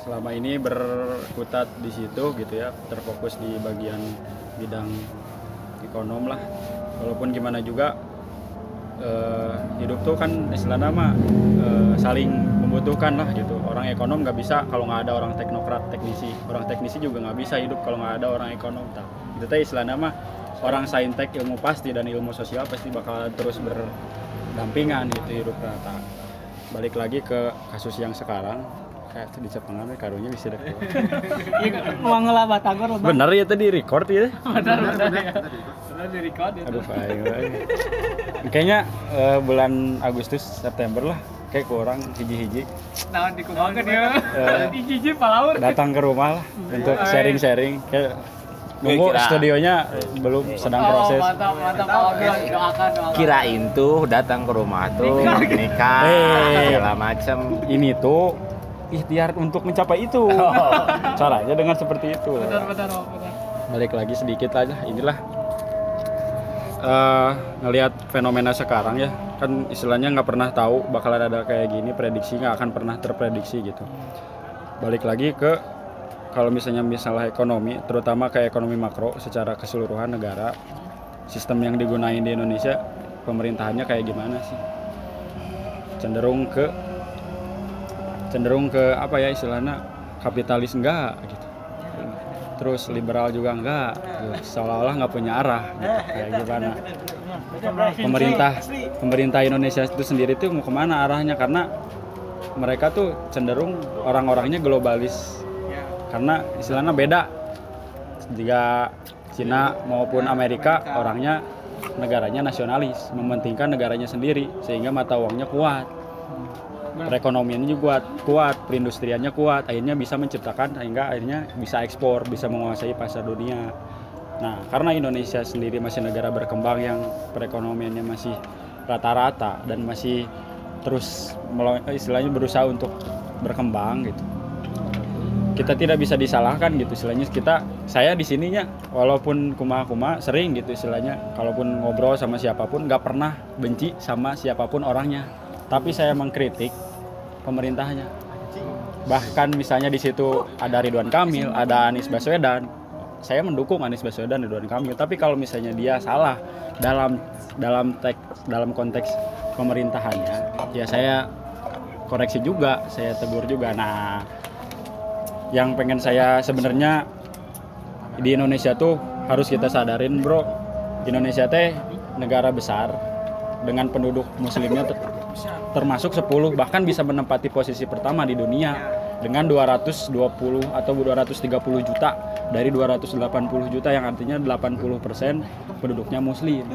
selama ini berkutat di situ gitu ya. Terfokus di bagian bidang ekonom lah. Walaupun gimana juga eh, hidup tuh kan istilah nama eh, saling membutuhkan lah gitu. Orang ekonom nggak bisa kalau nggak ada orang teknokrat teknisi. Orang teknisi juga nggak bisa hidup kalau nggak ada orang ekonom tak itu teh istilah nama orang saintek ilmu pasti dan ilmu sosial pasti bakal terus berdampingan gitu hidup rata balik lagi ke kasus yang sekarang kayak di Jepang karunya bisa deh Uang lah batagor loh. bener ya tadi record ya Benar di record itu. Aduh, aing, aing. Kayaknya eh, bulan Agustus September lah kayak kurang hiji-hiji Nah, dikumpulkan ya. Eh. Di jiji palaur. datang ke rumah lah untuk sharing-sharing kayak nunggu studionya belum sedang proses Oh, mantap, mantap. Oh, doakan, doakan, doakan. kirain tuh datang ke rumah tuh nikah Eh. segala macem ini tuh ikhtiar untuk mencapai itu. Caranya dengan seperti itu. Benar, benar, oh, benar. balik lagi sedikit aja inilah eh ngelihat fenomena sekarang ya. Kan istilahnya nggak pernah tahu bakalan ada kayak gini prediksi nggak akan pernah terprediksi gitu. Balik lagi ke kalau misalnya misalnya ekonomi terutama ke ekonomi makro secara keseluruhan negara sistem yang digunain di Indonesia pemerintahannya kayak gimana sih? Cenderung ke cenderung ke apa ya istilahnya kapitalis enggak gitu. Terus liberal juga enggak gitu. seolah-olah nggak punya arah gitu. kayak gimana? pemerintah pemerintah Indonesia itu sendiri tuh mau ke mana arahnya? Karena mereka tuh cenderung orang-orangnya globalis. Karena istilahnya beda. Jika Cina maupun Amerika orangnya negaranya nasionalis mementingkan negaranya sendiri sehingga mata uangnya kuat perekonomiannya juga kuat, perindustriannya kuat, akhirnya bisa menciptakan sehingga akhirnya bisa ekspor, bisa menguasai pasar dunia. Nah, karena Indonesia sendiri masih negara berkembang yang perekonomiannya masih rata-rata dan masih terus istilahnya berusaha untuk berkembang gitu. Kita tidak bisa disalahkan gitu istilahnya kita saya di sininya walaupun kuma-kuma sering gitu istilahnya. Kalaupun ngobrol sama siapa pun nggak pernah benci sama siapa pun orangnya tapi saya mengkritik pemerintahnya. Bahkan misalnya di situ ada Ridwan Kamil ada Anies Baswedan. Saya mendukung Anies Baswedan dan Ridwan Kamil. Tapi kalau misalnya dia salah dalam dalam teks dalam konteks pemerintahannya ya saya koreksi juga saya tegur juga. Nah yang pengen saya sebenarnya di Indonesia tuh harus kita sadarin bro. Indonesia teh negara besar dengan penduduk muslimnya termasuk 10 bahkan bisa menempati posisi pertama di dunia dengan 220 atau 230 juta. Dari 280 juta yang artinya 80% penduduknya muslim.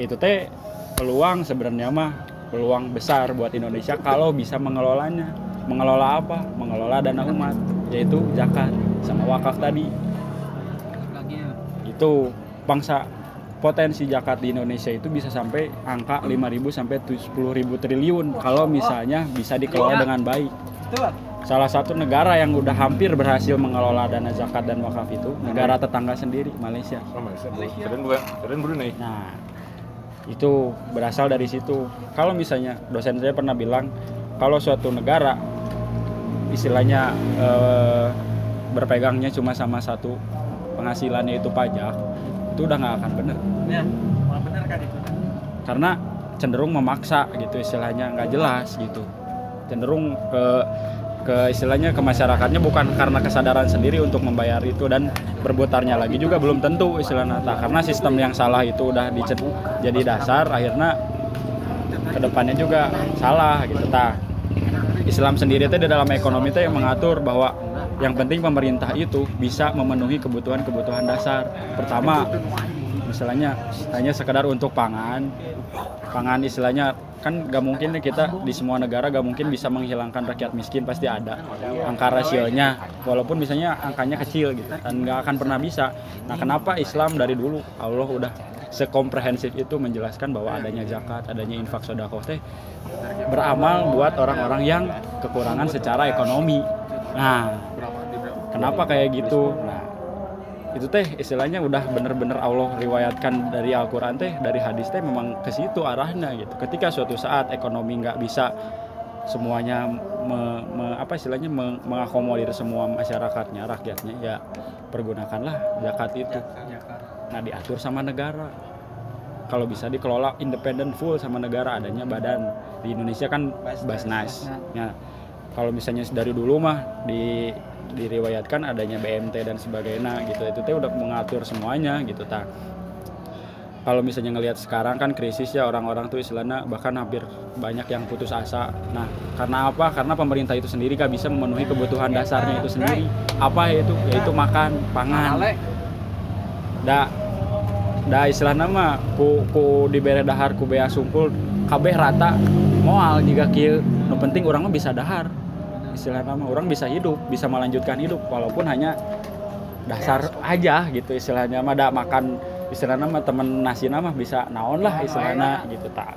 Itu teh peluang sebenarnya mah peluang besar buat Indonesia kalau bisa mengelolanya. Mengelola apa? Mengelola dana umat yaitu zakat sama wakaf tadi. Itu bangsa potensi zakat di Indonesia itu bisa sampai angka 5.000 sampai 10.000 triliun kalau misalnya bisa dikelola dengan baik salah satu negara yang udah hampir berhasil mengelola dana zakat dan wakaf itu negara tetangga sendiri Malaysia Oh, Malaysia. Keren bukan? Keren Brunei. Nah, itu berasal dari situ. Kalau misalnya dosen saya pernah bilang, kalau suatu negara istilahnya eh, berpegangnya cuma sama satu penghasilannya itu pajak, itu udah nggak akan bener. Ya, benar kan itu. Karena cenderung memaksa gitu istilahnya nggak jelas gitu. Cenderung ke ke istilahnya ke masyarakatnya bukan karena kesadaran sendiri untuk membayar itu dan berputarnya lagi juga belum tentu istilahnya Nah, karena sistem yang salah itu udah dicet jadi dasar akhirnya ke depannya juga salah gitu Tah, Islam sendiri itu di dalam ekonomi itu yang mengatur bahwa yang penting pemerintah itu bisa memenuhi kebutuhan-kebutuhan dasar. Pertama misalnya hanya sekedar untuk pangan. Pangan istilahnya kan gak mungkin kita di semua negara gak mungkin bisa menghilangkan rakyat miskin pasti ada. Angka rasionya walaupun misalnya angkanya kecil gitu dan gak akan pernah bisa. Nah kenapa Islam dari dulu Allah udah sekomprehensif itu menjelaskan bahwa adanya zakat adanya infak sodakoh teh beramal buat orang-orang yang kekurangan secara ekonomi. Nah kenapa kayak gitu? Nah itu teh istilahnya udah bener-bener Allah riwayatkan dari Al-Quran teh dari hadis teh memang ke situ arahnya gitu. Ketika suatu saat ekonomi nggak bisa semuanya me- me- apa istilahnya me- mengakomodir semua masyarakatnya rakyatnya ya pergunakanlah zakat itu. Nah diatur sama negara. Kalau bisa dikelola independen full sama negara adanya badan. Di Indonesia kan Basnas. ya kalau misalnya dari dulu mah di diriwayatkan adanya BMT dan sebagainya gitu. Itu teh udah mengatur semuanya gitu tak kalau misalnya ngelihat sekarang kan krisis ya orang-orang tuh istilahnya bahkan hampir banyak yang putus asa. Nah karena apa? Karena pemerintah itu sendiri gak bisa memenuhi kebutuhan dasarnya itu sendiri. Apa itu? Yaitu makan pangan. Da da istilahnya mah ku ku dibere dahar ku bea sungkul kabeh rata. Moal jika kieu. Nu penting orang mah bisa dahar istilahnya mah orang bisa hidup bisa melanjutkan hidup walaupun hanya dasar aja gitu istilahnya mah da makan istilahnya mah temen nasi mah bisa naon lah istilahnya gitu tak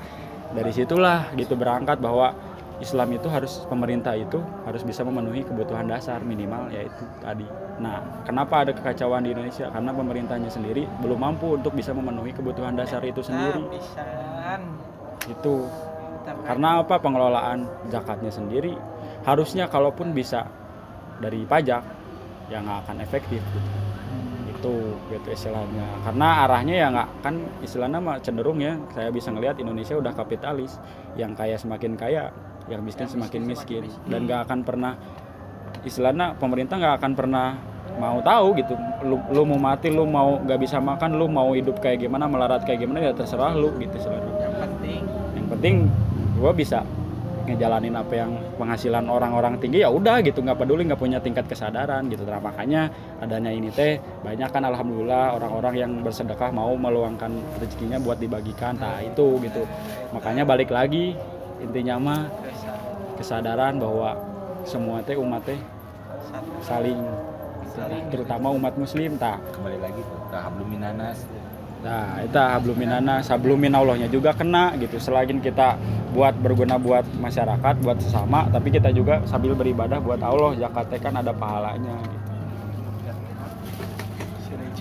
dari situlah gitu berangkat bahwa Islam itu harus pemerintah itu harus bisa memenuhi kebutuhan dasar minimal yaitu tadi. Nah, kenapa ada kekacauan di Indonesia? Karena pemerintahnya sendiri belum mampu untuk bisa memenuhi kebutuhan dasar itu sendiri. Itu karena apa pengelolaan zakatnya sendiri harusnya kalaupun bisa dari pajak ya nggak akan efektif gitu. itu gitu istilahnya. Karena arahnya ya nggak kan istilahnya mah cenderung ya saya bisa ngelihat Indonesia udah kapitalis yang kaya semakin kaya yang miskin semakin miskin. Dan nggak akan pernah istilahnya pemerintah nggak akan pernah mau tahu gitu. Lu, lu mau mati lu mau nggak bisa makan lu mau hidup kayak gimana melarat kayak gimana ya terserah lu gitu istilahnya. Yang penting. Yang penting gue bisa ngejalanin apa yang penghasilan orang-orang tinggi ya udah gitu nggak peduli nggak punya tingkat kesadaran gitu. Nah, makanya adanya ini teh banyak kan alhamdulillah orang-orang yang bersedekah mau meluangkan rezekinya buat dibagikan. Nah itu gitu. Makanya balik lagi intinya mah kesadaran bahwa semua teh umat teh saling terutama umat muslim tak. Kembali lagi tahap luminanas Nah, itu hablum minana, sablum minallahnya juga kena gitu. Selain kita buat berguna buat masyarakat, buat sesama, tapi kita juga sambil beribadah buat Allah. Zakatnya kan ada pahalanya gitu.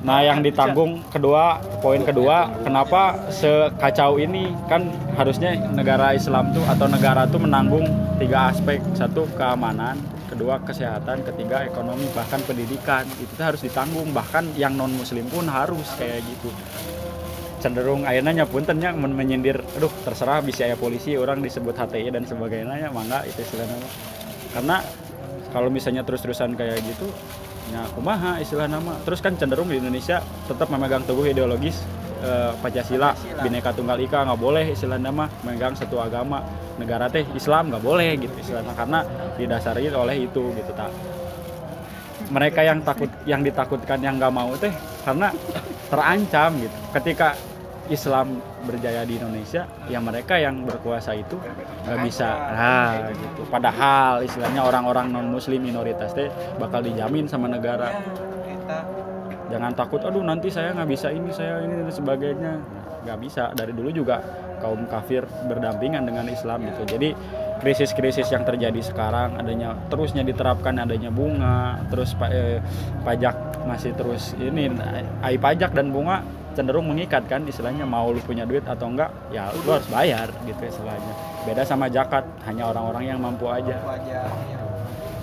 Nah, yang ditanggung kedua, poin kedua, kenapa sekacau ini kan harusnya negara Islam tuh atau negara tuh menanggung tiga aspek, satu keamanan, kedua kesehatan, ketiga ekonomi, bahkan pendidikan itu harus ditanggung, bahkan yang non Muslim pun harus kayak gitu. Cenderung akhirnya puntennya men- menyindir, aduh terserah bisa ya polisi orang disebut HTI dan sebagainya, mangga itu istilahnya. Karena kalau misalnya terus-terusan kayak gitu ya kumaha istilah nama terus kan cenderung di Indonesia tetap memegang teguh ideologis eh, Pancasila Bhinneka Tunggal Ika nggak boleh istilah nama memegang satu agama. Negara teh Islam nggak boleh gitu istilahnya karena didasari oleh itu gitu tak mereka yang takut yang ditakutkan yang nggak mau teh karena terancam gitu. Ketika Islam berjaya di Indonesia ya mereka yang berkuasa itu nggak bisa. Nah gitu. Padahal istilahnya orang-orang non muslim minoritas teh bakal dijamin sama negara jangan takut aduh nanti saya nggak bisa ini saya ini dan sebagainya. Nggak bisa. Dari dulu juga kaum kafir berdampingan dengan Islam gitu. Jadi krisis-krisis yang terjadi sekarang adanya terusnya diterapkan adanya bunga terus eh, pajak masih terus ini ai pajak dan bunga cenderung mengikat kan istilahnya mau lu punya duit atau enggak ya lu harus bayar gitu istilahnya. Beda sama zakat hanya orang-orang yang mampu aja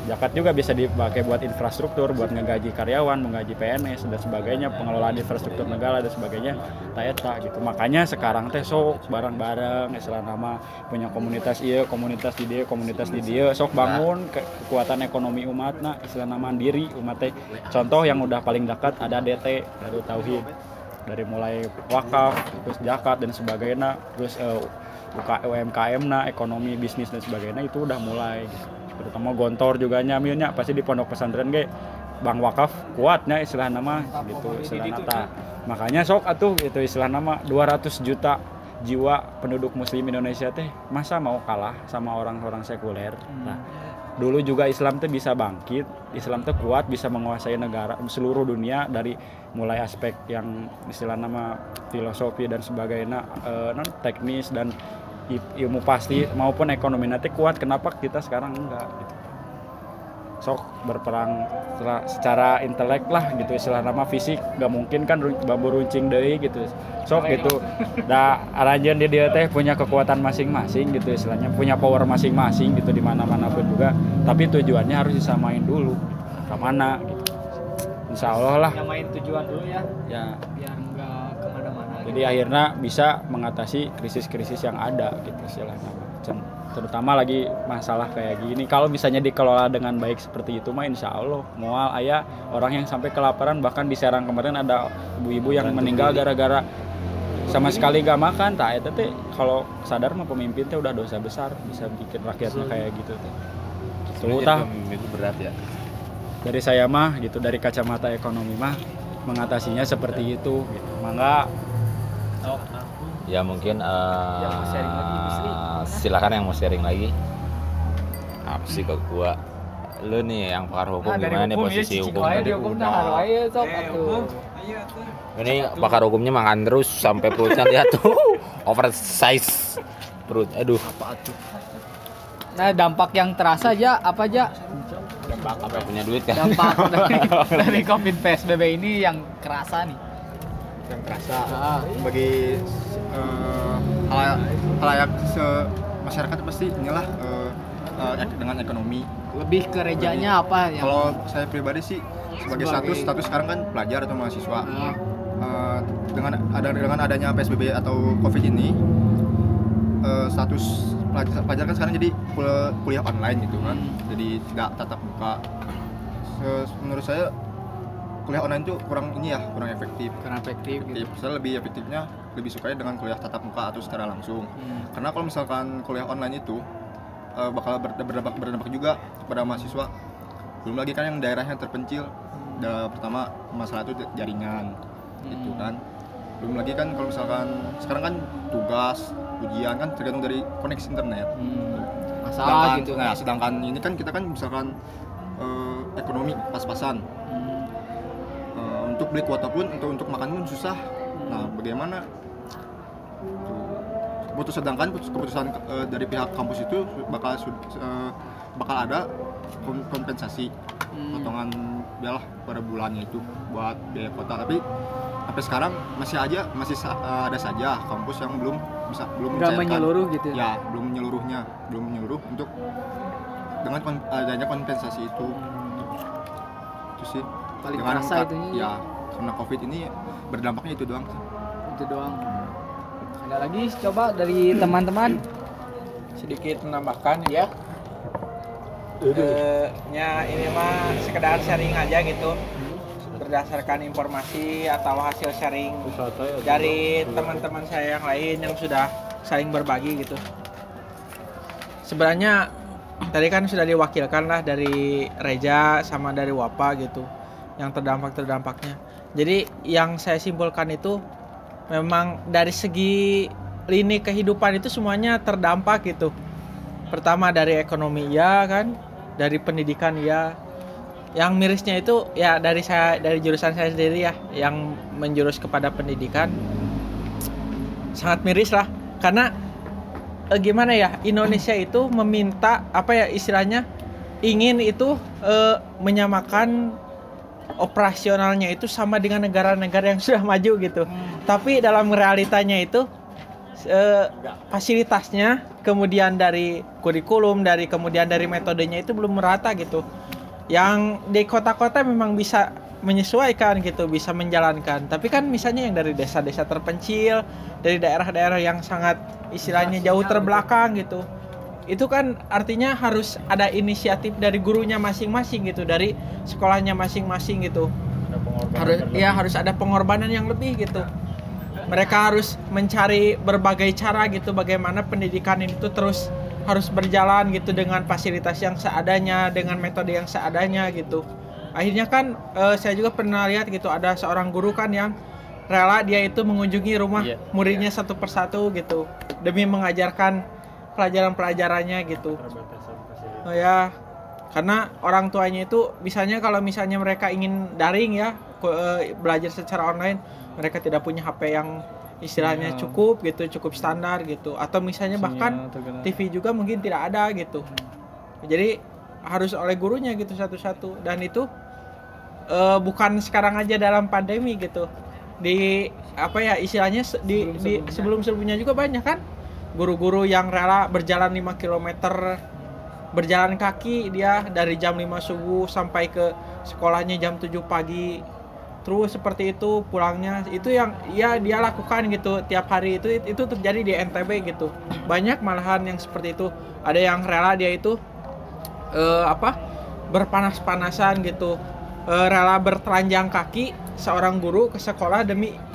zakat juga bisa dipakai buat infrastruktur buat ngegaji karyawan menggaji PNS dan sebagainya pengelolaan infrastruktur negara dan sebagainya tak eta gitu. Makanya sekarang teh sok bareng-bareng istilah nama punya komunitas iya komunitas di dia komunitas di dia sok bangun ke- kekuatan ekonomi umat nah istilah nama mandiri umat teh. Contoh yang udah paling dekat ada DT Darul Tauhid. Dari mulai wakaf terus zakat dan sebagainya terus eh, UK UMKM nah ekonomi bisnis dan sebagainya itu udah mulai gitu. Terutama gontor juga nyamilnya pasti di pondok pesantren ge bang wakaf kuatnya istilah nama gitu istilah nata. Makanya sok atuh itu istilah nama. 200 juta jiwa penduduk muslim Indonesia teh masa mau kalah sama orang-orang sekuler? Nah dulu juga Islam tuh bisa bangkit Islam tuh kuat bisa menguasai negara seluruh dunia dari mulai aspek yang istilah nama filosofi dan sebagainya eh, non teknis dan ilmu pasti maupun ekonomi nanti kuat kenapa kita sekarang enggak gitu. sok berperang secara, secara intelek lah gitu. Istilah nama fisik nggak mungkin kan bambu runcing deui gitu. Sok gitu. Da aranjeun di dia teh punya kekuatan masing-masing gitu. Istilahnya punya power masing-masing gitu di mana-mana pun juga. Tapi tujuannya harus disamain dulu. Ke mana gitu. Insya Allah lah. Tujuan dulu ya, ya. Biar. Jadi akhirnya bisa mengatasi krisis-krisis yang ada gitu istilahnya. Terutama lagi masalah kayak gini. Kalau misalnya dikelola dengan baik seperti itu mah insya Allah. Mual ayah orang yang sampai kelaparan bahkan di Serang kemarin ada ibu-ibu yang meninggal gara-gara sama sekali gak makan tak itu teh kalau sadar mah pemimpin teh udah dosa besar bisa bikin rakyatnya kayak gitu teh. Tuh, tah. itu berat ya. Dari saya mah gitu dari kacamata ekonomi mah mengatasinya seperti itu gitu. Mangga ya mungkin eh, Yang mau sharing lagi, Bisri. silakan yang mau sharing lagi. Apa sih ke gua? Lu nih yang pakar hukum gimana nih posisi hukum tadi? hukum nah sok atuh. ini pakar hukumnya makan terus sampai perutnya lihat tuh oversize perut aduh. Nah, dampak yang terasa aja apa aja? dampak apa punya duit kan? Dampak dari, dari Covid PSBB ini yang kerasa nih. Yang kerasa Ah. bagi eh, halayak, halayak se masyarakat pasti inilah eh, ek- dengan ekonomi. Lebih ke rejanya apa yang kalau saya pribadi sih sebagai Sebagai- status status sekarang kan pelajar atau mahasiswa. Ah. Eh, dengan ada dengan adanya psbb atau covid ini eh, status pelajar, pelajar kan sekarang jadi kul- kuliah online gitu kan. Jadi tidak tatap muka. Menurut saya kuliah online itu kurang ini ya kurang efektif kurang efektif gitu. efektif saya lebih efektifnya lebih sukanya dengan kuliah tatap muka atau secara langsung Hmm. karena kalau misalkan kuliah online itu eh, bakal ber- berdampak, berdampak juga kepada mahasiswa belum lagi kan yang daerahnya terpencil Da- pertama masalah itu jaringan gitu kan belum lagi kan kalau misalkan sekarang kan tugas ujian kan tergantung dari koneksi internet Hmm. Masalah sedangkan, gitu. nah, sedangkan ini kan kita kan misalkan eh, ekonomi pas-pasan Hmm. Untuk beli kuota pun untuk untuk makan pun susah. Nah bagaimana? Putus sedangkan putus- keputusan eh, dari pihak kampus itu bakal eh, bakal ada kom- kompensasi. Potongan biarlah pada bulannya itu buat biaya kota tapi sampai sekarang masih aja masih eh, ada saja kampus yang belum bisa belum mencairkan. menyeluruh gitu ya? Belum menyeluruhnya belum menyeluruh untuk dengan kon- adanya kompensasi itu. Itu sih paling dengan terasa itu ya karena covid ini berdampaknya itu doang sih. itu doang. Ada lagi? Coba dari teman-teman. Sedikit menambahkan ya. Eh, nya ini mah sekedar sharing aja gitu. Berdasarkan informasi atau hasil sharing dari teman-teman saya yang lain yang sudah saling berbagi gitu. Sebenarnya tadi kan sudah diwakilkan lah dari Reja sama dari Wapa gitu yang terdampak terdampaknya. Jadi yang saya simpulkan itu memang dari segi lini kehidupan itu semuanya terdampak gitu. Pertama dari ekonomi ya kan? Dari pendidikan ya yang mirisnya itu ya dari saya dari jurusan saya sendiri ya yang menjurus kepada pendidikan. Sangat miris lah. Karena eh, gimana ya Indonesia itu meminta apa ya istilahnya ingin itu eh, menyamakan operasionalnya itu sama dengan negara-negara yang sudah maju gitu. Tapi dalam realitanya itu eh, fasilitasnya kemudian dari kurikulum dari kemudian dari metodenya itu belum merata gitu. Yang di kota-kota memang bisa menyesuaikan gitu bisa menjalankan. Tapi kan misalnya yang dari desa-desa terpencil dari daerah-daerah yang sangat istilahnya jauh terbelakang gitu itu kan artinya harus ada inisiatif dari gurunya masing-masing gitu dari sekolahnya masing-masing gitu. Harus ya harus ada pengorbanan yang lebih gitu. Mereka harus mencari berbagai cara gitu bagaimana pendidikan itu terus harus berjalan gitu dengan fasilitas yang seadanya dengan metode yang seadanya gitu. Akhirnya kan eh, saya juga pernah lihat gitu ada seorang guru kan yang rela dia itu mengunjungi rumah Iya. muridnya satu persatu gitu demi mengajarkan pelajaran-pelajarannya gitu Oh ya, karena orang tuanya itu misalnya kalau misalnya mereka ingin daring ya eh, belajar secara online, mereka tidak punya HP yang istilahnya Sinyal. cukup gitu, cukup standar gitu, atau misalnya bahkan terkena. TV juga mungkin tidak ada gitu. Jadi harus oleh gurunya gitu satu-satu dan itu eh, bukan sekarang aja dalam pandemi gitu. Di apa ya istilahnya di di sebelum-sebelumnya juga banyak kan guru-guru yang rela berjalan 5 km berjalan kaki dia dari jam 5 subuh sampai ke sekolahnya jam 7 pagi. Terus seperti itu pulangnya. Itu yang ya dia lakukan gitu tiap hari. Itu itu terjadi di NTB gitu. Banyak malahan yang seperti itu. Ada yang rela dia itu eh, apa berpanas-panasan gitu. Eh, rela bertelanjang kaki seorang guru ke sekolah demi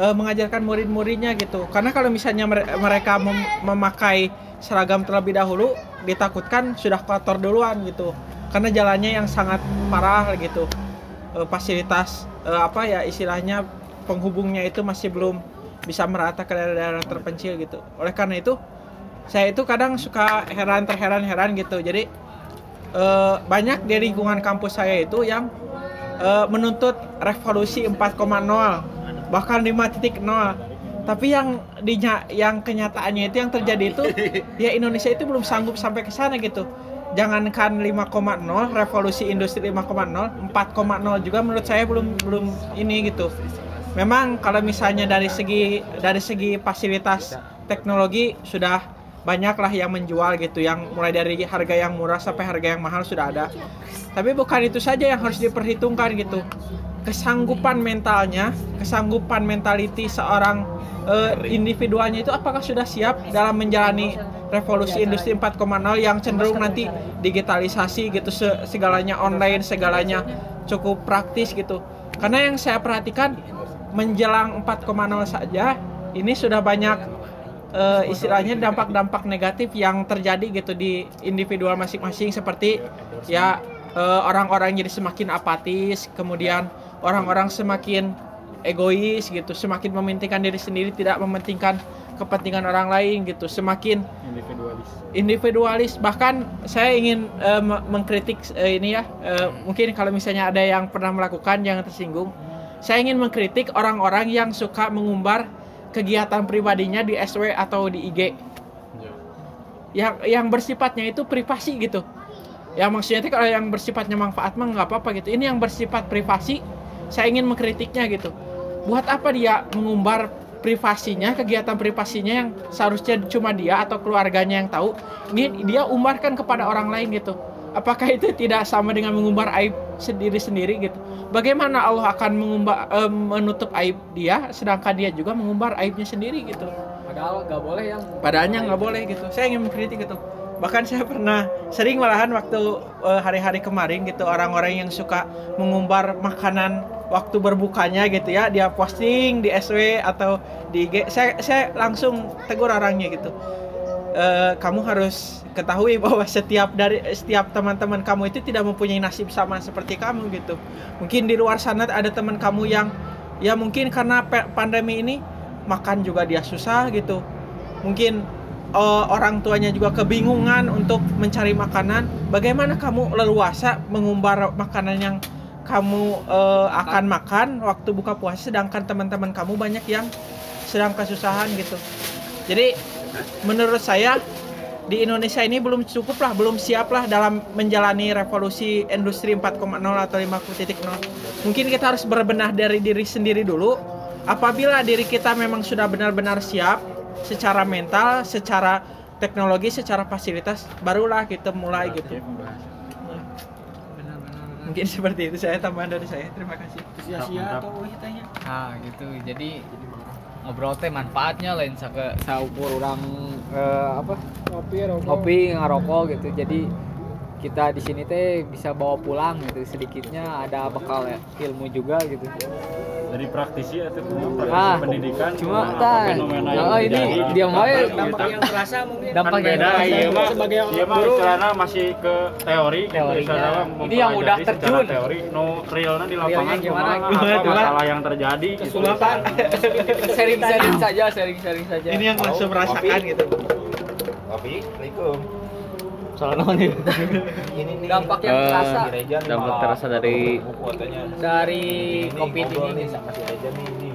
eh, mengajarkan murid-muridnya gitu. Karena kalau misalnya mere- mereka mem- memakai seragam terlebih dahulu ditakutkan sudah kotor duluan gitu. Karena jalannya yang sangat parah gitu. Eh, fasilitas eh, apa ya istilahnya penghubungnya itu masih belum bisa merata ke daerah-daerah terpencil gitu. Oleh karena itu saya itu kadang suka heran terheran-heran gitu. Jadi eh, banyak di lingkungan kampus saya itu yang eh, menuntut revolusi 4,0 bahkan 5.0 tapi yang dinya yang kenyataannya itu yang terjadi itu ya Indonesia itu belum sanggup sampai ke sana gitu. Jangankan 5,0 revolusi industri 5,0 4,0 juga menurut saya belum belum ini gitu. Memang kalau misalnya dari segi dari segi fasilitas teknologi sudah banyak lah yang menjual gitu yang mulai dari harga yang murah sampai harga yang mahal sudah ada. Tapi bukan itu saja yang harus diperhitungkan gitu kesanggupan mentalnya kesanggupan mentality seorang eh, individualnya itu apakah sudah siap dalam menjalani revolusi industri 4.0 yang cenderung nanti digitalisasi gitu se- segalanya online segalanya cukup praktis gitu. Karena yang saya perhatikan menjelang 4.0 saja ini sudah banyak eh, istilahnya dampak-dampak negatif yang terjadi gitu di individual masing-masing. Seperti ya eh, orang-orang jadi semakin apatis kemudian orang-orang semakin egois gitu semakin mementingkan diri sendiri tidak mementingkan kepentingan orang lain gitu semakin individualis. individualis. Bahkan saya ingin me- mengkritik eh, ini ya eh, mungkin kalau misalnya ada yang pernah melakukan jangan tersinggung. Saya ingin mengkritik orang-orang yang suka mengumbar kegiatan pribadinya di SW atau di IG yang yang bersifatnya itu privasi gitu. Ya maksudnya itu kalau yang bersifatnya manfaat mah nggak apa-apa gitu. Ini yang bersifat privasi saya ingin mengkritiknya gitu. Buat apa dia mengumbar privasinya kegiatan privasinya yang seharusnya cuma dia atau keluarganya yang tahu? Ini dia umbarkan kepada orang lain gitu. Apakah itu tidak sama dengan mengumbar aib sendiri-sendiri gitu? Bagaimana Allah akan mengumbar eh, menutup aib dia sedangkan dia juga mengumbar aibnya sendiri gitu? Padahal nggak boleh yang padahalnya nggak boleh gitu. Saya ingin mengkritik gitu bahkan saya pernah sering malahan waktu eh, hari-hari kemarin gitu orang-orang yang suka mengumbar makanan waktu berbukanya gitu ya dia posting di SW atau di IG saya saya langsung tegur orangnya gitu Eh, kamu harus ketahui bahwa setiap dari setiap teman-teman kamu itu tidak mempunyai nasib sama seperti kamu gitu. Mungkin di luar sana ada teman kamu yang ya mungkin karena pandemi ini makan juga dia susah gitu. Mungkin eh, orang tuanya juga kebingungan untuk mencari makanan bagaimana kamu leluasa mengumbar makanan yang kamu eh, akan makan waktu buka puasa sedangkan teman-teman kamu banyak yang sedang kesusahan gitu jadi menurut saya di Indonesia ini belum cukup lah, belum siap lah dalam menjalani revolusi industri 4.0 atau 5.0. Mungkin kita harus berbenah dari diri sendiri dulu. Apabila diri kita memang sudah benar-benar siap secara mental, secara teknologi, secara fasilitas, barulah kita mulai gitu. Mungkin seperti itu saya tambahan dari saya. Terima kasih. sia-sia atau tanya Nah gitu. Jadi ngobrol teh manfaatnya lain sake saukur orang eh, apa? Kopi rokok. Ngopi ngarokok gitu. Jadi kita di sini teh bisa bawa pulang gitu. Sedikitnya ada bekal ilmu juga gitu. Dari praktisi atau praktisi Ah, pendidikan. cuma yang oh ini dia mau ya dampak yang terasa mungkin. Dampak kan yang beda iya mah sebagai iya mah istilahnya masih ke teori gitu, Teorinya. istilahnya mah Ini yang udah terjun. teori. No realnya di lapangan gimana? masalah yang terjadi gitu. kesulitan. Sharing-sharing saja sharing-sharing saja. Ini yang langsung merasakan gitu. Kopi, Assalamualaikum. Soal naon ya? Ini nih. dampak yang Eh, terasa. Gereja nih, dampak terasa dari- dari Ini covid ini. nih sama si Reja nih, nih.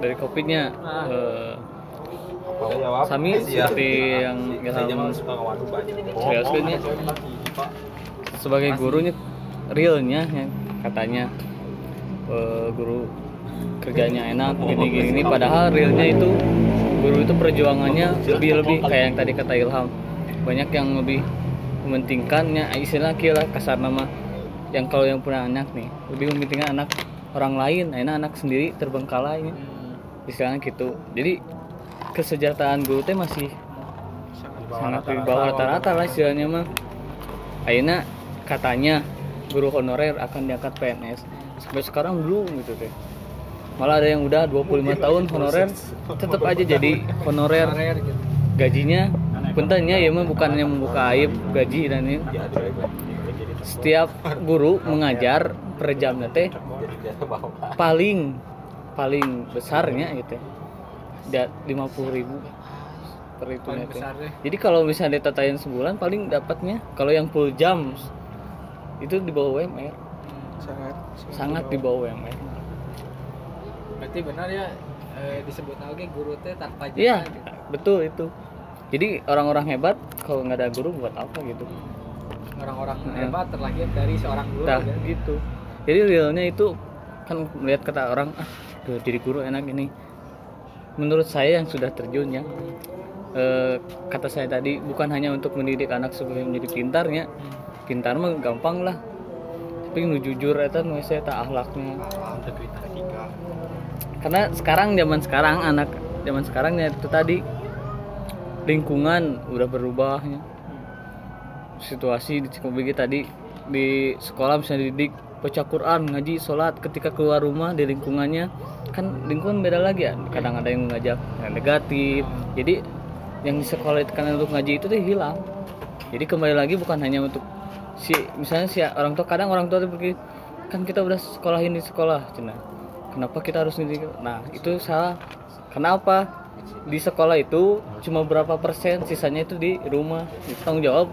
dari covidnya Ah. eh, jawab? Sami seperti yang Ilham. Serius sebagai gurunya realnya yang katanya. Eh, guru kerjanya enak gini gini gini padahal realnya itu guru itu perjuangannya lebih lebih kayak yang tadi kata Ilham. Banyak yang lebih mementingkannya. Istilah kira kasar nama yang kalau yang punya anak nih. Lebih mementingkan anak orang lain. Enak anak sendiri terbengkalai istilahnya gitu. Jadi kesejahteraan guru teh masih sangat di bawah rata-rata lah istilahnya mah. Aina katanya guru honorer akan diangkat PNS sampai sekarang belum gitu teh. Malah ada yang udah 25 tahun honorer tetap aja jadi honorer. Gajinya pentingnya ya mah bukannya membuka aib gaji dan ini. Setiap guru mengajar per jamnya teh. Paling paling besarnya gitu ya lima puluh ribu per itu besar deh. jadi kalau misalnya ditatain sebulan paling dapatnya kalau yang full jam itu di bawah UMR Sangat. sangat di bawah UMR berarti benar ya eh, disebut lagi guru teh tanpa jasa iya gitu. betul itu jadi orang-orang hebat kalau nggak ada guru buat apa gitu orang-orang Nah. hebat terlahir dari seorang guru Nah, ya. gitu. Jadi realnya itu kan melihat kata orang ah jadi guru enak ini. Menurut saya yang sudah terjun ya eh, kata saya tadi bukan hanya untuk mendidik anak supaya menjadi pintarnya. Pintar mah gampang lah. Tapi nu jujur eta nu saya tak akhlaknya. Karena sekarang zaman sekarang anak zaman sekarang ya itu tadi lingkungan udah berubahnya situasi di Cikobegi tadi di sekolah bisa dididik baca Quran ngaji sholat ketika keluar rumah di lingkungannya kan lingkungan beda lagi ya. Kadang ada yang mengajak yang negatif. Jadi yang di sekolah itu kan untuk ngaji itu tuh hilang. Jadi kembali lagi bukan hanya untuk si misalnya si orang tua kadang orang tua tuh pergi kan kita udah sekolahin di sekolah cina. Kenapa kita harus didik nah itu salah. Kenapa di sekolah itu cuma berapa persen sisanya itu di rumah. Tanggung jawab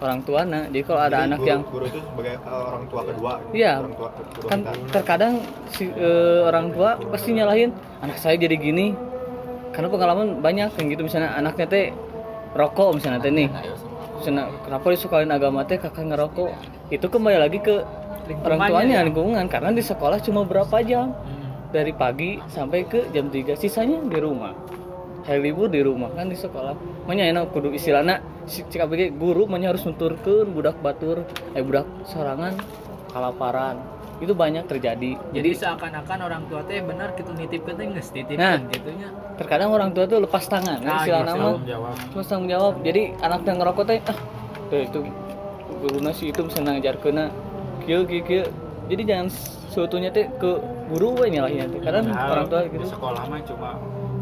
orang tuanya jadi kalau ada Jadi anak guru, yang guru itu sebagai uh, orang tua kedua gitu. Iya. tua kedua kan terkadang si eh, orang tua pasti nyalahin anak saya jadi gini karena pengalaman banyak. Yang gitu misalnya anaknya teh rokok misalnya teh nih. Misalnya kenapa disukain agama teh kakak ngerokok? Itu kembali lagi ke orang tuanya lingkungan. Karena di sekolah cuma berapa jam? Dari pagi sampai ke jam 3 sisanya di rumah hari libur di rumah kan di sekolah. Makanya enak kudu istilahnya si cik abg guru makanya harus nuturkeun budak batur eh budak sorangan kalaparan. Itu banyak terjadi. Jadi seakan-akan orang tua teh benar kita nitipkeun teh geus Nah. titipkeun gitunya. Terkadang orang tua tuh lepas tangan kan Nah, istilah nama terus tanggung jawab. Jadi anak yang ngerokok teh ah eh, itu guru si itu bisa ngajar kena kieu kieu kieu. Jadi jangan seutuhnya teh ke guru we nyalahinnya teh. Karena orang tua di gitu sekolah mah cuma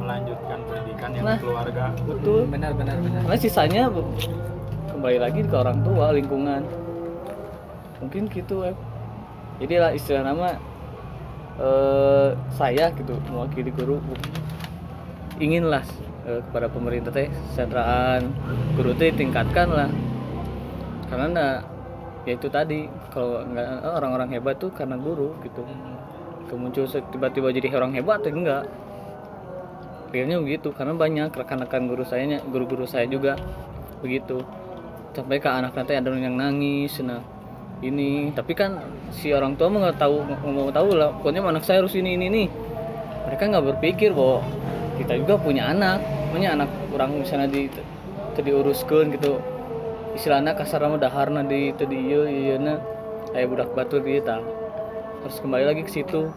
melanjutkan pendidikan yang Nah. keluarga. betul. Benar benar benar. Karena sisanya kembali lagi ke orang tua lingkungan. Mungkin gitu Web. jadi lah istilah nama eh, saya gitu mewakili guru. Inginlah eh, kepada pemerintah teh sentraan guru teh tingkatkan lah karena nah, ya itu tadi kalau nggak eh, orang-orang hebat tuh karena guru gitu. Kemuncul tiba-tiba jadi orang hebat tuh enggak realnya begitu karena banyak rekan-rekan guru saya guru-guru saya juga begitu. Sampai ke anak nanti ada yang nangis nah ini. Tapi kan si orang tua mah nggak tahu mau tahu lah. Pokoknya anak saya harus ini ini nih mereka nggak berpikir bahwa kita juga punya anak. Punya anak orang misalnya di teu diuruskeun gitu. Istilahnya kasar nama daharna di itu di iya iya na kayak budak batur gitu harus kembali lagi ke situ.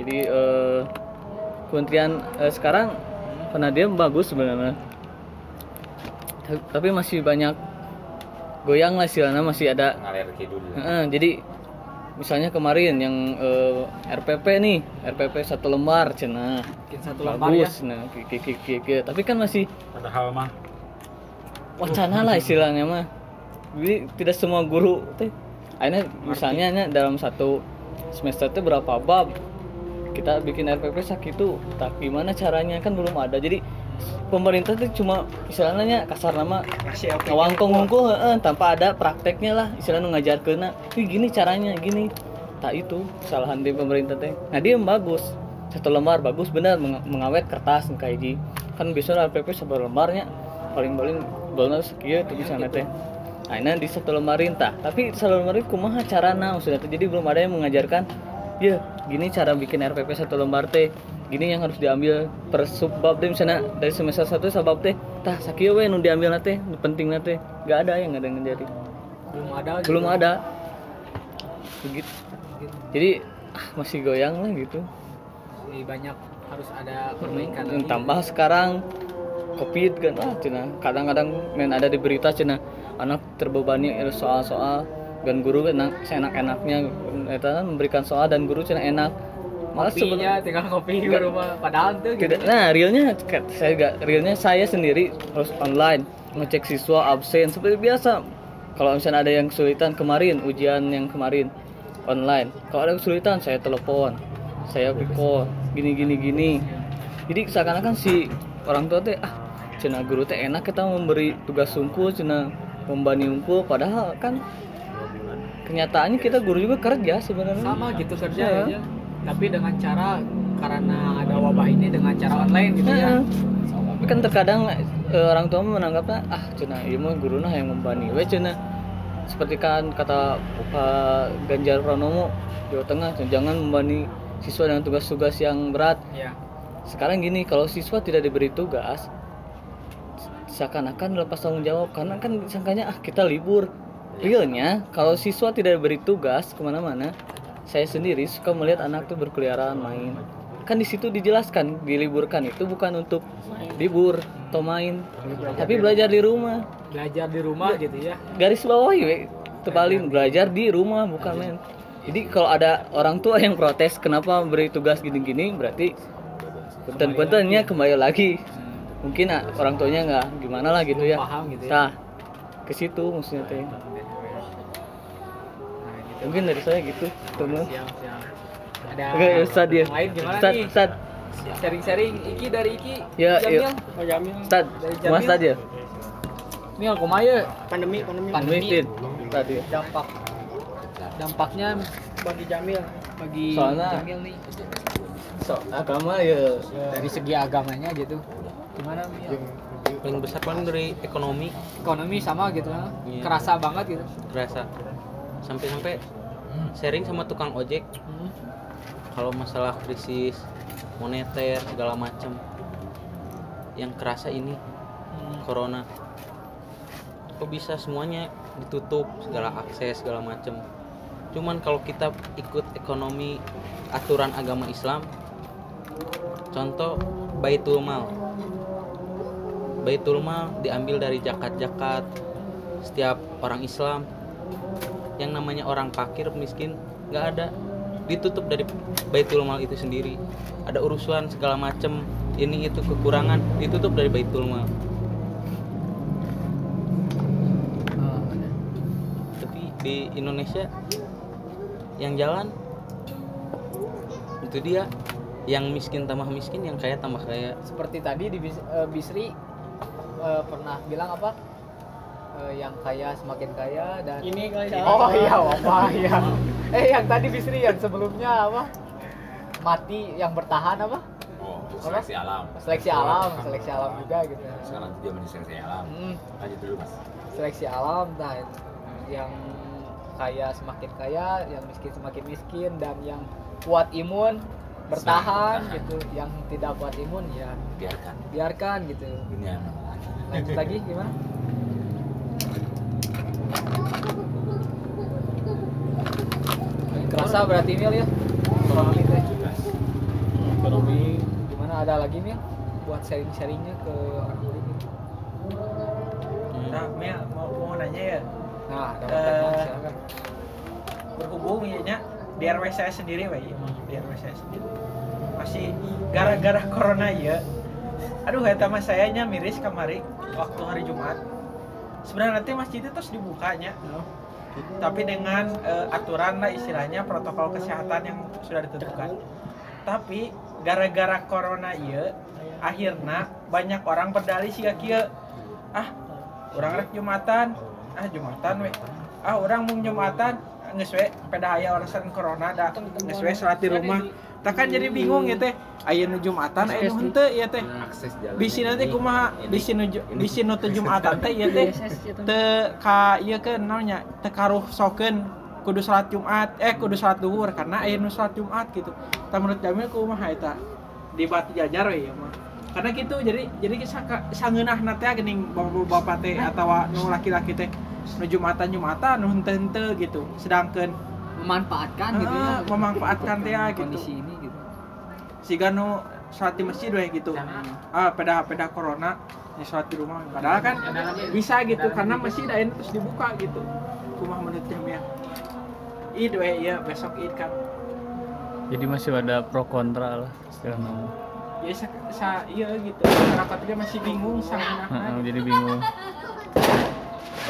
Jadi eh, kementerian eh, sekarang Penadian bagus sebenarnya. Ta- tapi masih banyak goyang lah istilahnya masih ada ngalir kidul. Heeh, jadi misalnya kemarin yang eh, RPP nih RPP satu lembar cina satu lembar ya? bagus nah tapi kan masih padahal mah wacana lah istilahnya mah. Jadi tidak semua guru teh akhirnya misalnya nya dalam satu semester itu berapa bab kita bikin RPP sakitu tak gimana caranya kan belum ada. Jadi pemerintah tuh cuma istilahnya kasar nama ngawangkong ngungkul heeh, tanpa ada prakteknya lah istilahnya ngajar kena ini gini caranya gini. Tak itu kesalahan di pemerintah teh. Nah dia yang bagus. Satu lembar bagus benar meng- mengawet kertas kayak kan biasanya RPP satu lembarnya paling paling benar sekian tuh bisa teh. Nah ini di satu lembarin tah tapi satu lembarin kumaha carana maksudnya jadi belum ada yang mengajarkan. Ya gini cara bikin RPP satu lembar teh gini yang harus diambil per subbab deh misalnya dari semester satu sabab teh tah sakieu we nu diambil teh nu penting teh. Gak ada yang ada yang jadi. Belum ada gitu. belum ada. Begitu jadi ah, masih goyang lah gitu. Jadi banyak harus ada perbaikan lagi. tambah sekarang covid kan ah cina. Kadang-kadang main ada di berita cina. Anak terbebani soal-soal dan guru enak seenak-enaknya eta kan memberikan soal dan guru cina enak. Malah sebenarnya tinggal kopi di rumah. Padahal tuh gitu. nah realnya saya gak realnya saya sendiri harus online ngecek siswa absen. Seperti biasa kalau misalnya ada yang kesulitan kemarin ujian yang kemarin online. Kalau ada kesulitan saya telepon saya call gini gini gini. Jadi seakan-akan si orang tua teh ah cina guru teh enak kita memberi tugas sungkul cina membani unggul padahal kan kenyataannya kita guru juga kerja sebenarnya. Sama gitu kerja Iya. aja. Tapi dengan cara karena ada wabah ini dengan cara online gitu ya. Tapi kan terkadang eh, orang tua menanggapnya ah cina iya mah guru nah yang membani. We cina seperti kan kata Pak Ganjar Pranomo Jawa Tengah jangan membani siswa dengan tugas-tugas yang berat. Ya sekarang gini kalau siswa tidak diberi tugas seakan-akan lepas tanggung jawab. Karena kan disangkanya ah kita libur realnya kalau siswa tidak diberi tugas ke mana-mana saya sendiri suka melihat anak tuh berkeliaran main. Kan di situ dijelaskan diliburkan itu bukan untuk libur atau main tapi belajar di rumah. Belajar di rumah gitu ya. Garis bawah ya tebalin belajar di rumah bukan main. Jadi kalau ada orang tua yang protes kenapa beri tugas gini-gini berarti punten-puntennya kembali lagi. mungkin ah, orang tuanya nggak gimana lah gitu ya. Paham gitu ya. Nah ke situ maksudnya teh gitu. mungkin dari saya gitu teman siap siap ada oke Ustad ya lain gimana Ustad nih? Ustad sharing-sharing. Iki dari Iki. Ya Jamil. yuk Ustad Dari Mas Jamil. Ustad ya? Mil kumaha pandemi pandemi. Pandemi tadi dampak. Dampaknya bagi Jamil bagi Soalnya- Jamil nih. so agama ya. Dari segi agamanya gitu gimana Mil? paling besar paling dari ekonomi. Ekonomi sama gitu Iya. kerasa banget gitu. Kerasa sampai-sampai sharing sama tukang ojek. Hmm. kalau masalah krisis moneter segala macam yang kerasa ini Hmm. corona. Kok bisa semuanya ditutup segala akses segala macam cuman kalau kita ikut ekonomi aturan agama Islam contoh baitul mal. Baitul mal diambil dari zakat-zakat setiap orang Islam yang namanya orang fakir miskin nggak ada. Ditutup dari baitul mal itu sendiri. Ada urusan segala macam ini itu kekurangan. Ditutup dari baitul mal. Tapi di Indonesia yang jalan itu dia. Yang miskin tambah miskin yang kaya tambah kaya. Seperti tadi di eh, Bisri eh, pernah bilang apa Eh, yang kaya semakin kaya dan ini kali oh iya apa ya eh yang tadi Bisri yang sebelumnya apa mati yang bertahan apa Oh, seleksi alam. seleksi alam seleksi alam juga gitu Sekarang zaman seleksi alam. Hmm, Lanjut dulu mas. seleksi alam nah yang kaya semakin kaya yang miskin semakin miskin dan yang kuat imun bertahan bertahan. gitu yang tidak kuat imun ya Biarkan. biarkan gitu Ini yang namanya. lanjut lagi gimana kerasa berarti Mil ya ekonomi teh ekonomi gimana ada lagi Mil buat sharing-sharingnya ke orang lain. Nah, Mel mau, mau nanya ya, nah ada Eh, silakan berhubung ya Nya, di RW saya sendiri, Pak, ya. di RW saya sendiri. Masih gara-gara corona ya. Aduh, eta mah saya nya miris kemari waktu hari Jumat. Sebenarnya nanti masjid itu terus dibukanya. Tapi dengan eh, aturan lah istilahnya protokol kesehatan yang sudah ditentukan. Tapi gara-gara corona iya, akhirnya banyak orang berdalih sih kieu. Ah, orang rek Jumatan, ah Jumatan we. Ah, orang mau Jumatan, geus we pada aya urusan corona dah geus we salat di rumah. Tak kan jadi bingung ya teh. Aya nu Jumatan, aya nu henteu ya teh. Bisi nanti kumaha bisi nu bisi nu teu Jumatan teh ieu teh teu ka ieu keun naonnya teu karuh sokeun kudu salat Jumat eh kudu salat duhur karena aya nu salat Jumat gitu. Tah menurut Jamil kumaha eta? Di batu jajar we ieu mah. Karena gitu jadi jadi saka sangeunahna teh geuning bapak-bapak teh atawa nu laki-laki teh nu Jumatan Jumatan nu henteu-henteu gitu. Sedangkan memanfaatkan gitu ya Ah, memanfaatkan teh ya, gitu. kondisi ini siga nu salat di masjid we gitu. Ah peda peda corona ya salat di rumah. Padahal kan bisa gitu karena masjid nu terus dibuka gitu. Kumaha menurut Jamil Id we ya besok Id kan. Jadi masih ada pro kontra lah istilahnya ya sa, sa iya gitu. Masyarakat juga masih bingung sangat Heeh, jadi bingung.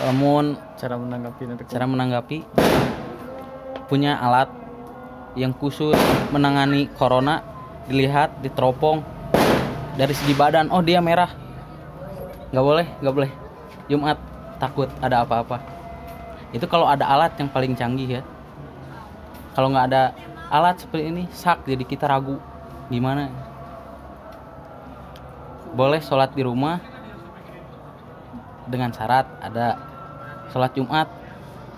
Namun cara menanggapi nanti. Cara menanggapi. Punya alat yang khusus menangani corona dilihat diteropong dari segi badan. Oh dia merah. Nggak boleh nggak boleh. Jumat takut ada apa-apa. Itu kalau ada alat yang paling canggih ya. Kalau nggak ada alat seperti ini sak jadi kita ragu. Gimana? Boleh sholat di rumah dengan syarat ada sholat Jumat.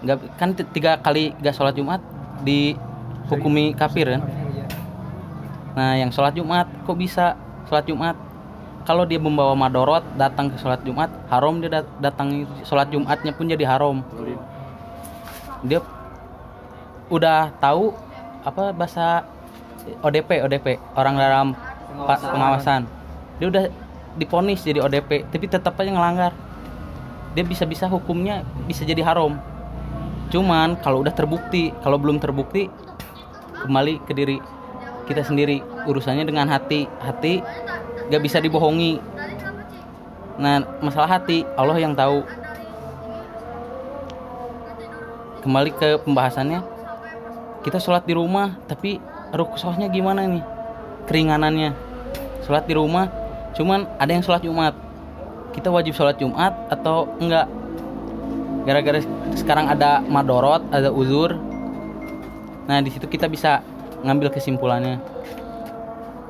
Nggak kan tiga kali gak sholat Jumat dihukumi kafir kan nah yang sholat Jumat kok bisa? Sholat Jumat. Kalau dia membawa madorot datang ke sholat Jumat haram dia dat- datang sholat Jumatnya pun jadi haram. Dia udah tahu apa bahasa ODP ODP orang dalam pa- pengawasan. dia udah diponis jadi ODP tapi tetap aja ngelanggar. Dia bisa-bisa hukumnya bisa jadi haram. Cuman kalau udah terbukti kalau belum terbukti kembali ke diri kita sendiri. Urusannya dengan hati. Hati gak bisa dibohongi. Nah masalah hati Allah yang tahu. Kembali ke pembahasannya. Kita sholat di rumah tapi rukhsahnya gimana nih? Keringanannya. Sholat di rumah cuman ada yang sholat Jumat. Kita wajib sholat Jumat atau enggak? Gara-gara sekarang ada madorot ada uzur. Nah di situ kita bisa ngambil kesimpulannya.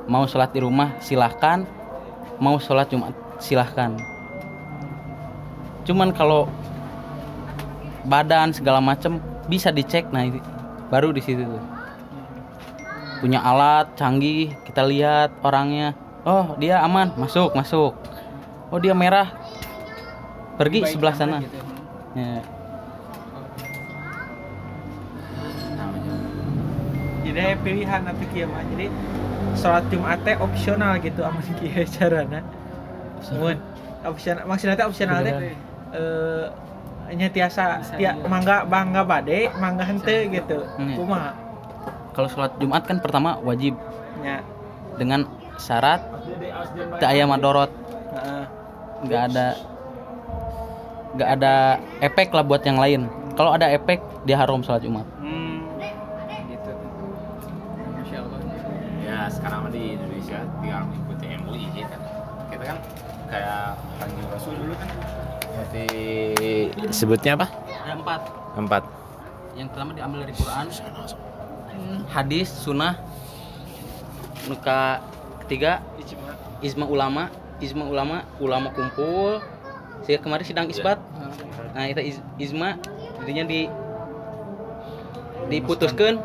Mau sholat di rumah silahkan. Mau sholat Jumat silahkan. Cuman kalau badan segala macem bisa dicek. Nah itu baru di situ tuh. Punya alat canggih kita lihat orangnya. Oh dia aman masuk masuk. Oh dia merah. Pergi sebelah sana. Gitu. ya. jadi aya pilihan tapi kieu mah jadi sholat Jumat teh opsional gitu aman kieu carana mun opsional. Maksudnya teh opsional teh eh nya tiasa tia, mangga bangga bade mangga hente gitu. Hmm. kumaha? Kalau sholat Jumat kan pertama wajib. Nya. Dengan syarat tak aya madorot. Nggak ada nggak ada efek lah buat yang lain. Kalau ada efek dia haram sholat Jumat sekarang di Indonesia tinggal mengikuti MUI kan. Kita kan kayak kanjeng Rasul dulu kan. Berarti sebutnya apa? Ada empat. Empat. Yang pertama diambil dari Quran hadis sunnah. Nuka ketiga ijma ulama. Ijma ulama ulama kumpul. Saya kemarin sidang isbat. Nah itu iz- ijma jadinya di diputuskan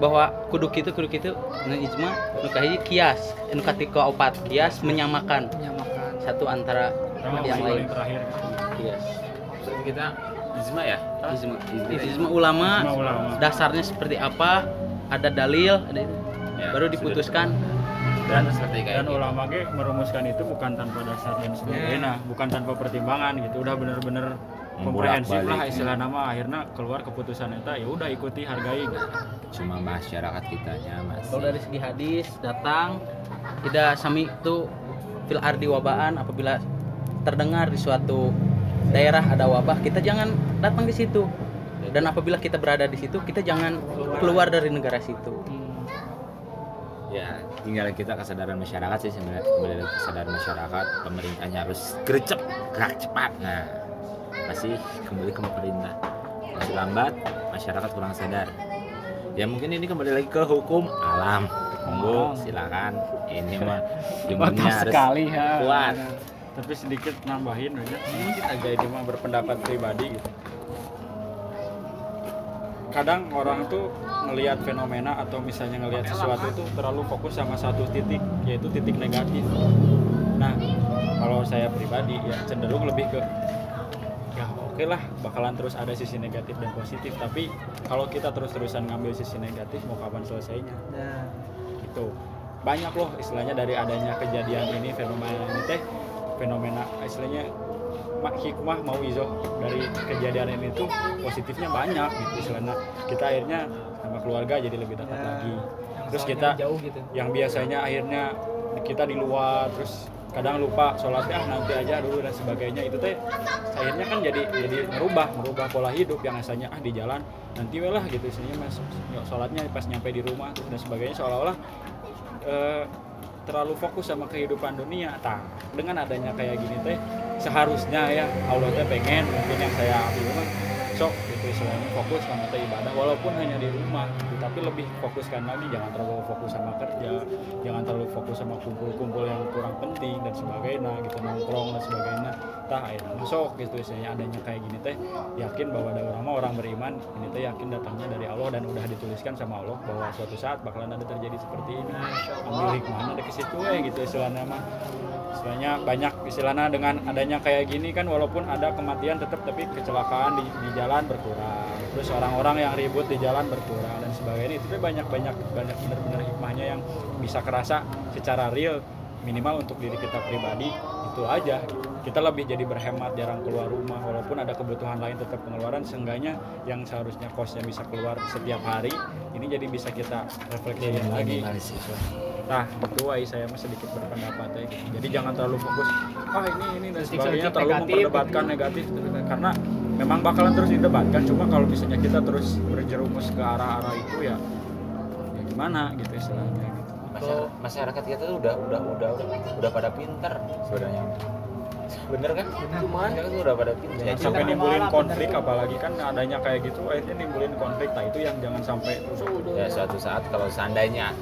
bahwa kudu kitu kudu kitu nah ijma nuka hiji kias nuka tiga opat kias menyamakan. Menyamakan. Satu antara yang lain. terakhir. Kias berarti kita ijma ya? Ijma. Ijma ulama Ijma ulama. dasarnya seperti apa ada dalil ada itu. Ya, baru diputuskan. Dan seperti kayak dan gitu. ulama ge merumuskan itu bukan tanpa dasar dan sebagainya bukan tanpa pertimbangan gitu. Udah bener-bener komprehensif lah Membolak-balik. istilah nama. Akhirnya keluar keputusan itu ya udah ikuti hargai cuma masyarakat kitanya masih kalau dari segi hadis datang tidak sami itu fil ardi wabaan apabila terdengar di suatu daerah ada wabah kita jangan datang di situ. Dan apabila kita berada di situ kita jangan keluar dari negara situ. Ya tinggal kita kesadaran masyarakat sih sebenarnya. Kembali kesadaran masyarakat pemerintahnya harus gercep gerak cepat. Nah masih kembali ke pemerintah. Masih lambat masyarakat kurang sadar. Ya mungkin ini kembali lagi ke hukum alam. Monggo silakan. Ini mah imunnya harus sekali ya kuat. Tapi sedikit nambahin aja sedikit aja ini mah berpendapat pribadi gitu. Kadang orang tuh ngelihat fenomena atau misalnya ngelihat sesuatu itu terlalu fokus sama satu titik yaitu titik negatif. Nah kalau saya pribadi ya cenderung lebih ke oke lah bakalan terus ada sisi negatif dan positif. Tapi kalau kita terus-terusan ngambil sisi negatif mau kapan selesainya? Nah. Gitu. Banyak loh istilahnya dari adanya kejadian ini fenomena ini teh. Fenomena istilahnya mak hikmah mau izo dari kejadian ini tuh positifnya banyak gitu istilahnya. Kita akhirnya sama keluarga jadi lebih dekat Ya, lagi. Terus kita jauh gitu. yang biasanya akhirnya kita di luar terus kadang lupa sholatnya nanti aja dulu dan sebagainya. Itu teh akhirnya kan jadi jadi merubah merubah pola hidup yang asalnya ah di jalan nanti lah gitu istilahnya mas sholatnya pas nyampe di rumah dan sebagainya. Seolah-olah eh, terlalu fokus sama kehidupan dunia. Tah dengan adanya kayak gini teh seharusnya ya Allah teh pengen mungkin yang saya ambil mah sok gitu istilahnya fokus sama teh ibadah walaupun hanya di rumah gitu. Tapi lebih fokuskan lagi jangan terlalu fokus sama kerja jangan terlalu fokus sama kumpul-kumpul yang kurang penting dan sebagainya gitu nongkrong dan sebagainya. Tah akhirnya masuk gitu istilahnya adanya kayak gini teh yakin bahwa ada orang orang beriman ini teh yakin datangnya dari Allah dan udah dituliskan sama Allah bahwa suatu saat bakalan ada terjadi seperti ini. Ambil hikmahnya dari situ eh gitu istilahnya mah. Istilahnya banyak istilahnya dengan adanya kayak gini kan walaupun ada kematian tetap tapi kecelakaan di, di jalan berkurang. Terus orang-orang yang ribut di jalan berkurang dan sebagainya itu tuh banyak banyak banyak benar-benar hikmahnya yang bisa kerasa secara real. Minimal untuk diri kita pribadi itu aja. Kita lebih jadi berhemat jarang keluar rumah walaupun ada kebutuhan lain tetap pengeluaran. Seenggaknya yang seharusnya kosnya bisa keluar setiap hari ini jadi bisa kita refleksiin lagi. nah itu ay saya sedikit berpendapat ya gitu. jadi jangan terlalu fokus ah ini ini dan sebagainya. terlalu negatif, memperdebatkan negatif karena memang bakalan terus didebatkan cuma kalau misalnya kita terus berjerumus ke arah-arah itu ya ya gimana gitu istilahnya gitu. masyarakat, masyarakat kita tuh udah udah udah udah pada pinter sebenarnya. Bener kan? Cuman tuh udah pada pindah jangan sampai nimbulin konflik apalagi kan adanya kayak gitu akhirnya nimbulin konflik. Nah itu yang jangan sampai ya suatu saat kalau seandainya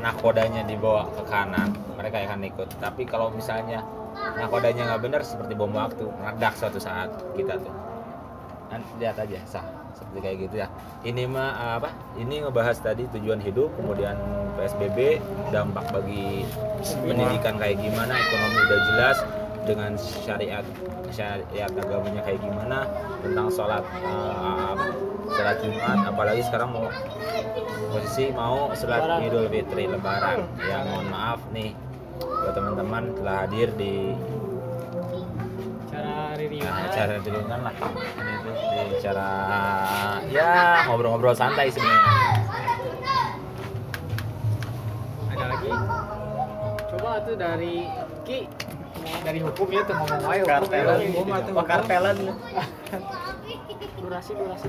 nakodanya dibawa ke kanan mereka akan ikut. Tapi kalau misalnya nakodanya nggak benar seperti bom waktu meledak suatu saat kita tuh Nanti lihat aja sah. Seperti kayak gitu ya. Ini mah eh, apa? Ini ngebahas tadi tujuan hidup kemudian psbb dampak bagi pendidikan kayak gimana ekonomi udah jelas dengan syariat syariat agamanya kayak gimana tentang sholat apa sholat jumat. Apalagi sekarang mau posisi mau sholat idul fitri lebaran. Ya mohon maaf nih buat teman-teman telah hadir di acara duluan lah. Ini tuh di acara ya ngobrol-ngobrol santai sebenarnya. Ada lagi? Coba tuh dari Ki. Dari hukum ya tuh ngomong aja hukum ya. Hukum atau kartelan. Durasi durasi.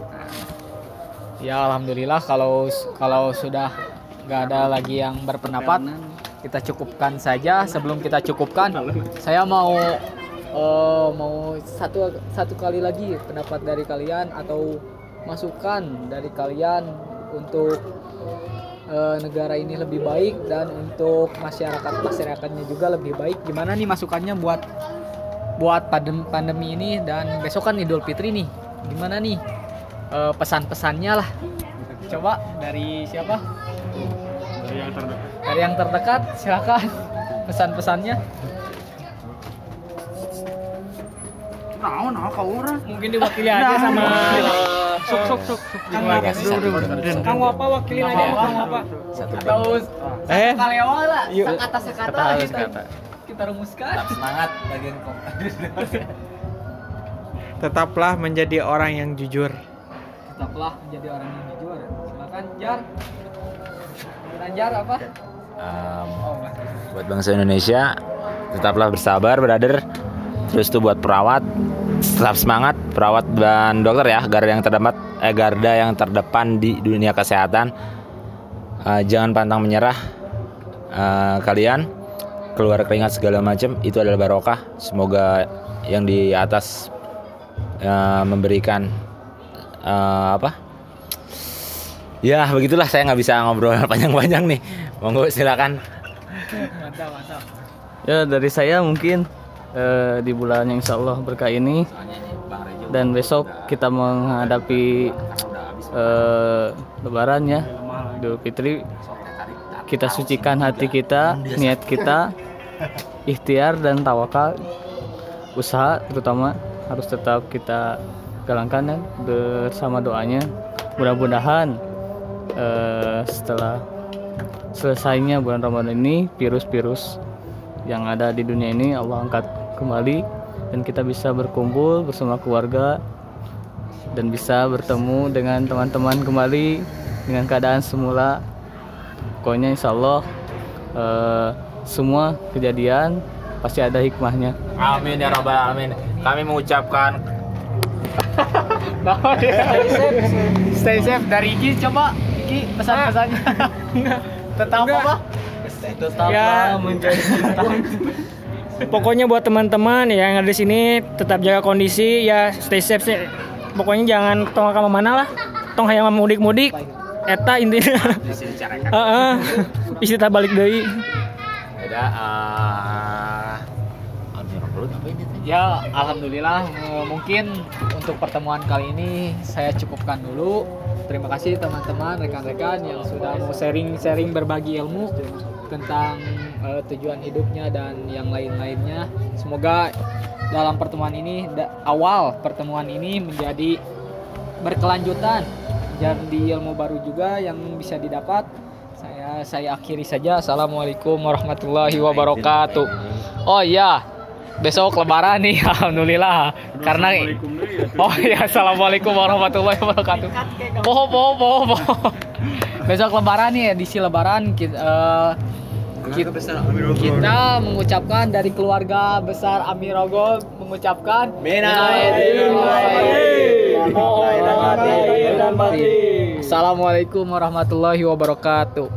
Ya alhamdulillah kalau kalau sudah nggak ada lagi yang berpendapat kita cukupkan saja. Sebelum kita cukupkan, saya mau eh, mau satu satu kali lagi pendapat dari kalian atau masukan dari kalian untuk eh, negara ini lebih baik dan untuk masyarakat masyarakatnya juga lebih baik. Gimana nih masukannya buat buat pandem- pandemi ini dan besok kan Idul Fitri nih. Gimana nih eh, pesan-pesannya lah? Coba dari siapa? dari yang terdekat Dari yang terdekat, silakan pesan-pesannya. Mungkin diwakili aja sama sok sok sok kang apa? Kang apa wakilin aja kang apa Atau Eh, kali awal lah, Yuk. sekata sekata kita, kata. kita rumuskan. tetap semangat bagian kom tetaplah menjadi orang yang jujur. Tetaplah menjadi orang yang jujur. Silakan Jar. Silakan Jar apa? Em, buat bangsa Indonesia tetaplah bersabar brother terus tuh buat perawat tetap semangat perawat dan dokter ya garda yang terdepan eh garda yang terdepan di dunia kesehatan. Eh, jangan pantang menyerah Eh, kalian. Keluar keringat segala macam itu adalah barokah. Semoga yang di atas eh, memberikan eh, apa? Ya begitulah saya nggak bisa ngobrol panjang-panjang nih. Monggo silakan. Mantap, mantap. Ya dari saya mungkin eh, di bulan yang insya Allah berkah ini. Dan besok kita menghadapi eh, Lebaran ya Idul Fitri. Kita sucikan hati kita niat kita ikhtiar dan tawakal. Usaha terutama harus tetap kita galangkan ya bersama doanya. Mudah-mudahan eh, setelah selesainya bulan Ramadan ini virus-virus yang ada di dunia ini Allah angkat kembali dan kita bisa berkumpul bersama keluarga dan bisa bertemu dengan teman-teman kembali dengan keadaan semula. Pokoknya insya Allah eh, semua kejadian pasti ada hikmahnya. Amin ya rabbal alamin. Kami mengucapkan Stay safe, stay safe. Dari Ki coba. Ki pesan-pesannya. Tetap apa? ya pokoknya buat teman-teman yang ada di sini tetap jaga kondisi ya stay safe sih. pokoknya jangan tong ke mana lah tong hayang mudik-mudik eta intinya Heeh. Isi tak balik deui. beda eh ya Ya, alhamdulillah eh, mungkin untuk pertemuan kali ini saya cukupkan dulu. Terima kasih teman-teman, rekan-rekan yang sudah mau sharing-sharing berbagi ilmu tentang eh, tujuan hidupnya dan yang lain-lainnya. Semoga dalam pertemuan ini da- awal pertemuan ini menjadi berkelanjutan jadi ilmu baru juga yang bisa didapat. Saya saya akhiri saja. Assalamualaikum warahmatullahi wabarakatuh. Oh iya, besok lebaran nih alhamdulillah karena oh ya assalamualaikum warahmatullahi wabarakatuh poho poho poho poho besok lebaran nih edisi lebaran kita kita, kita mengucapkan dari keluarga besar Amirogo mengucapkan Assalamualaikum warahmatullahi wabarakatuh